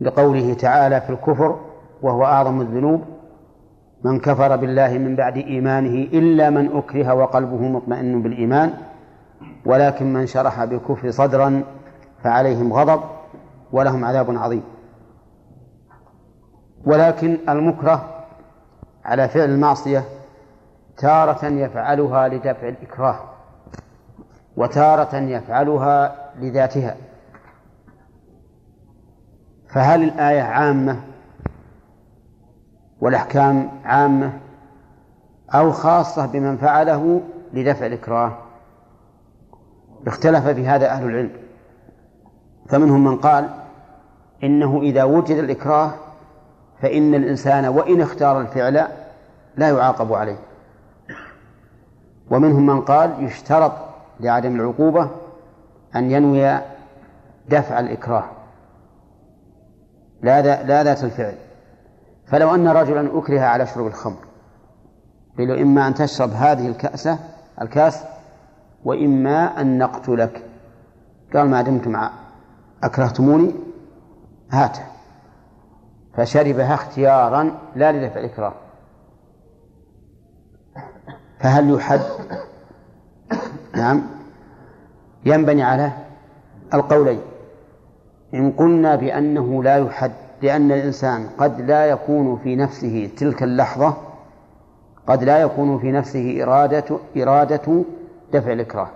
لقوله تعالى في الكفر وهو أعظم الذنوب من كفر بالله من بعد إيمانه إلا من أكره وقلبه مطمئن بالإيمان ولكن من شرح بالكفر صدرا فعليهم غضب ولهم عذاب عظيم. ولكن المكره على فعل المعصية تارة يفعلها لدفع الإكراه وتارة يفعلها لذاتها. فهل الآية عامة والأحكام عامة أو خاصة بمن فعله لدفع الإكراه؟ اختلف في هذا أهل العلم. فمنهم من قال إنه إذا وجد الإكراه فإن الإنسان وإن اختار الفعل لا يعاقب عليه. ومنهم من قال يشترط لعدم العقوبة أن ينوي دفع الإكراه. لا لا ذات الفعل. فلو أن رجلا أكره على شرب الخمر قيل إما أن تشرب هذه الكأسة الكأس وإما أن نقتلك. قال ما دمتم أكرهتموني؟ هاته. فشربها اختيارا لا لدفع الإكراه. فهل يحد نعم. ينبني على القولين. إن قلنا بأنه لا يحد لأن الإنسان قد لا يكون في نفسه تلك اللحظة قد لا يكون في نفسه إرادة إرادة دفع الإكراه.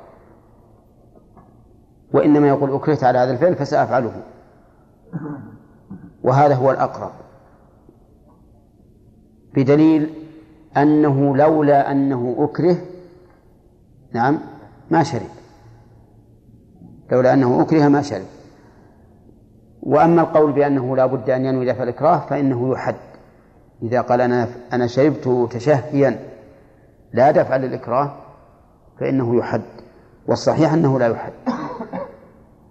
وإنما يقول أكرهت على هذا الفعل فسأفعله. وهذا هو الأقرب. بدليل أنه لولا أنه أكره نعم ما شرب. لولا أنه أكره ما شرب. وأما القول بأنه لا بد أن ينوي دفع الإكراه فإنه يحد. إذا قال أنا أنا شربت تشهيا لا دفع للإكراه فإنه يحد. والصحيح أنه لا يحد.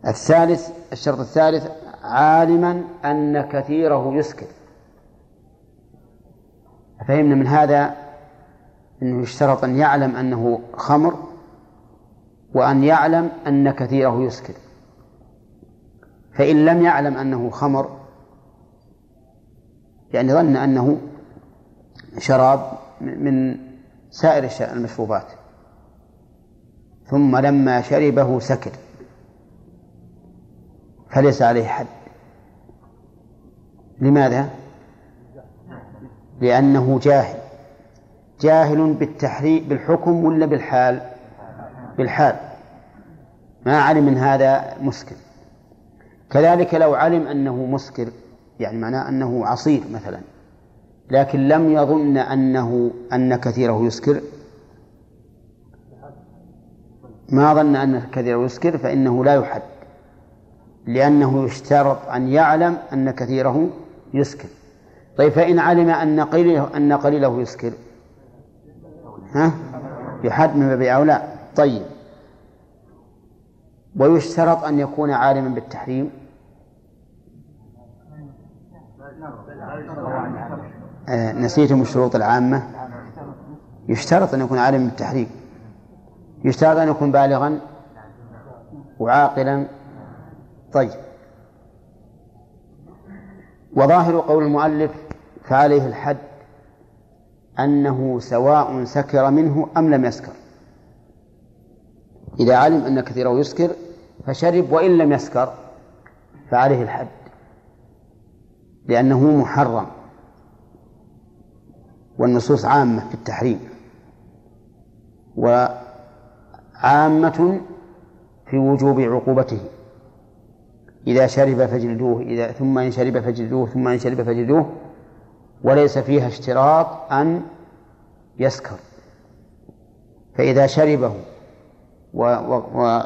الثالث الشرط الثالث عالما أن كثيره يسكر فهمنا من هذا أنه يشترط أن يعلم أنه خمر وأن يعلم أن كثيره يسكر فإن لم يعلم أنه خمر يعني ظن أنه شراب من سائر المشروبات. ثم لما شربه سكر فليس عليه حد. لماذا؟ لأنه جاهل. جاهل بالتحريم بالحكم ولا بالحال؟ بالحال. ما علم من هذا مسكر. كذلك لو علم أنه مسكر يعني معناه أنه عصير مثلا لكن لم يظن أنه أن كثيره يسكر ما ظن أن كثيره يسكر فإنه لا يحد لأنه يشترط أن يعلم أن كثيره يسكر. طيب فإن علم أن قليله أن قليله يسكر. ها؟ يحد من باب أولى. طيب. ويشترط أن يكون عالما بالتحريم؟ آه نسيتم الشروط العامة؟ يشترط أن يكون عالما بالتحريم. يشترط أن يكون بالغا وعاقلا. طيب. وظاهر قول المؤلف فعليه الحد أنه سواء سكر منه أم لم يسكر. إذا علم أن كثيره يسكر فشرب وإن لم يسكر فعليه الحد لأنه محرم. والنصوص عامة في التحريم وعامة في وجوب عقوبته. إذا شرب فجلدوه إذا ثم إن شرب فجلدوه ثم إن شرب فجلدوه وليس فيها اشتراط أن يسكر. فإذا شربه و و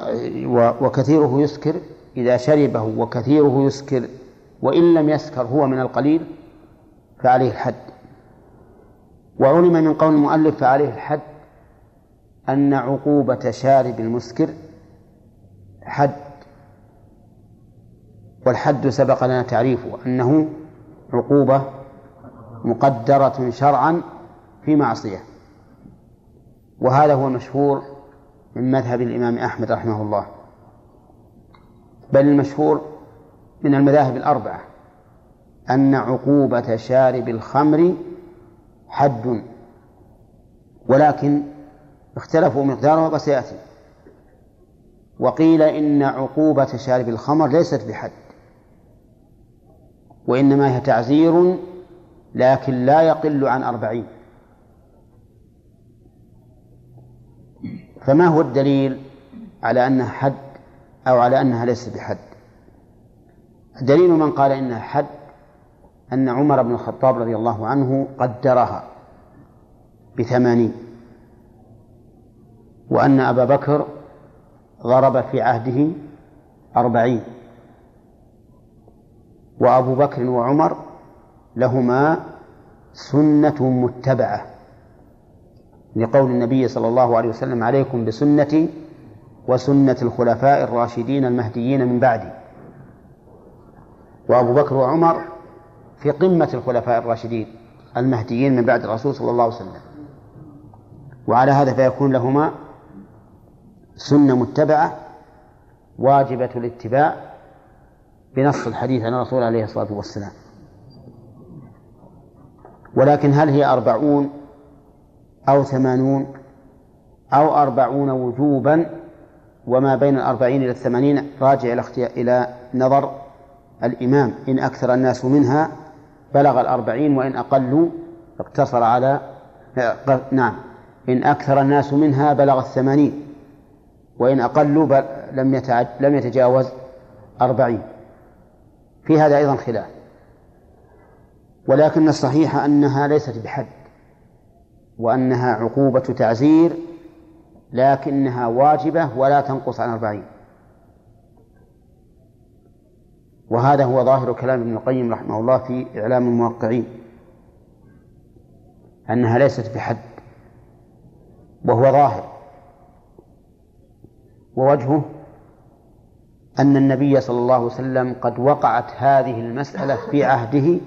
و وكثيره يسكر إذا شربه وكثيره يسكر وإن لم يسكر هو من القليل فعليه الحد. وعلم من قول المؤلف فعليه الحد أن عقوبة شارب المسكر حد. والحد سبق لنا تعريفه أنه عقوبة مقدرة شرعا في معصية. وهذا هو المشهور من مذهب الإمام أحمد رحمه الله. بل المشهور من المذاهب الأربعة. أن عقوبة شارب الخمر حد. ولكن اختلفوا مقداره وسيأتي وقيل إن عقوبة شارب الخمر ليست بحد. وإنما هي تعزير لكن لا يقل عن أربعين. فما هو الدليل على أنها حد أو على أنها ليست بحد؟ دليل من قال إنها حد أن عمر بن الخطاب رضي الله عنه قدرها بثمانين وأن أبا بكر ضرب في عهده أربعين وأبو بكر وعمر لهما سنة متبعة. لقول النبي صلى الله عليه وسلم عليكم بسنتي وسنة الخلفاء الراشدين المهديين من بعدي. وأبو بكر وعمر في قمة الخلفاء الراشدين المهديين من بعد الرسول صلى الله عليه وسلم. وعلى هذا فيكون لهما سنة متبعة واجبة الاتباع بنص الحديث عن الرسول عليه الصلاة والسلام. ولكن هل هي أربعون أو ثمانون أو أربعون وجوبا وما بين الأربعين إلى الثمانين؟ راجع إلى إلى نظر الإمام. إن أكثر الناس منها بلغ الأربعين وإن أقلوا اقتصر على نعم. إن أكثر الناس منها بلغ الثمانين وإن أقلوا لم لم يتجاوز أربعين. في هذا أيضا خلاف. ولكن الصحيح أنها ليست بحد وأنها عقوبة تعزير لكنها واجبة ولا تنقص عن أربعين. وهذا هو ظاهر كلام ابن القيم رحمه الله في إعلام الموقعين أنها ليست بحد وهو ظاهر. ووجهه أن النبي صلى الله عليه وسلم قد وقعت هذه المسألة في عهده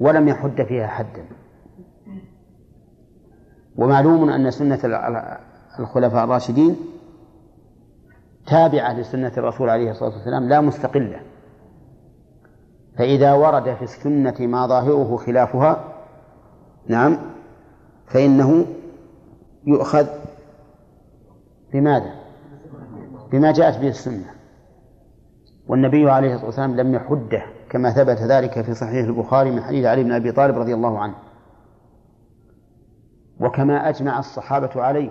ولم يحد فيها حدا. ومعلوم أن سنة الخلفاء الراشدين تابعة لسنة الرسول عليه الصلاة والسلام لا مستقلة. فإذا ورد في السنة ما ظاهره خلافها نعم فإنه يؤخذ بماذا؟ بما جاءت به السنة. والنبي عليه الصلاة والسلام لم يحده. كما ثبت ذلك في صحيح البخاري من حديث علي بن أبي طالب رضي الله عنه. وكما أجمع الصحابة عليه.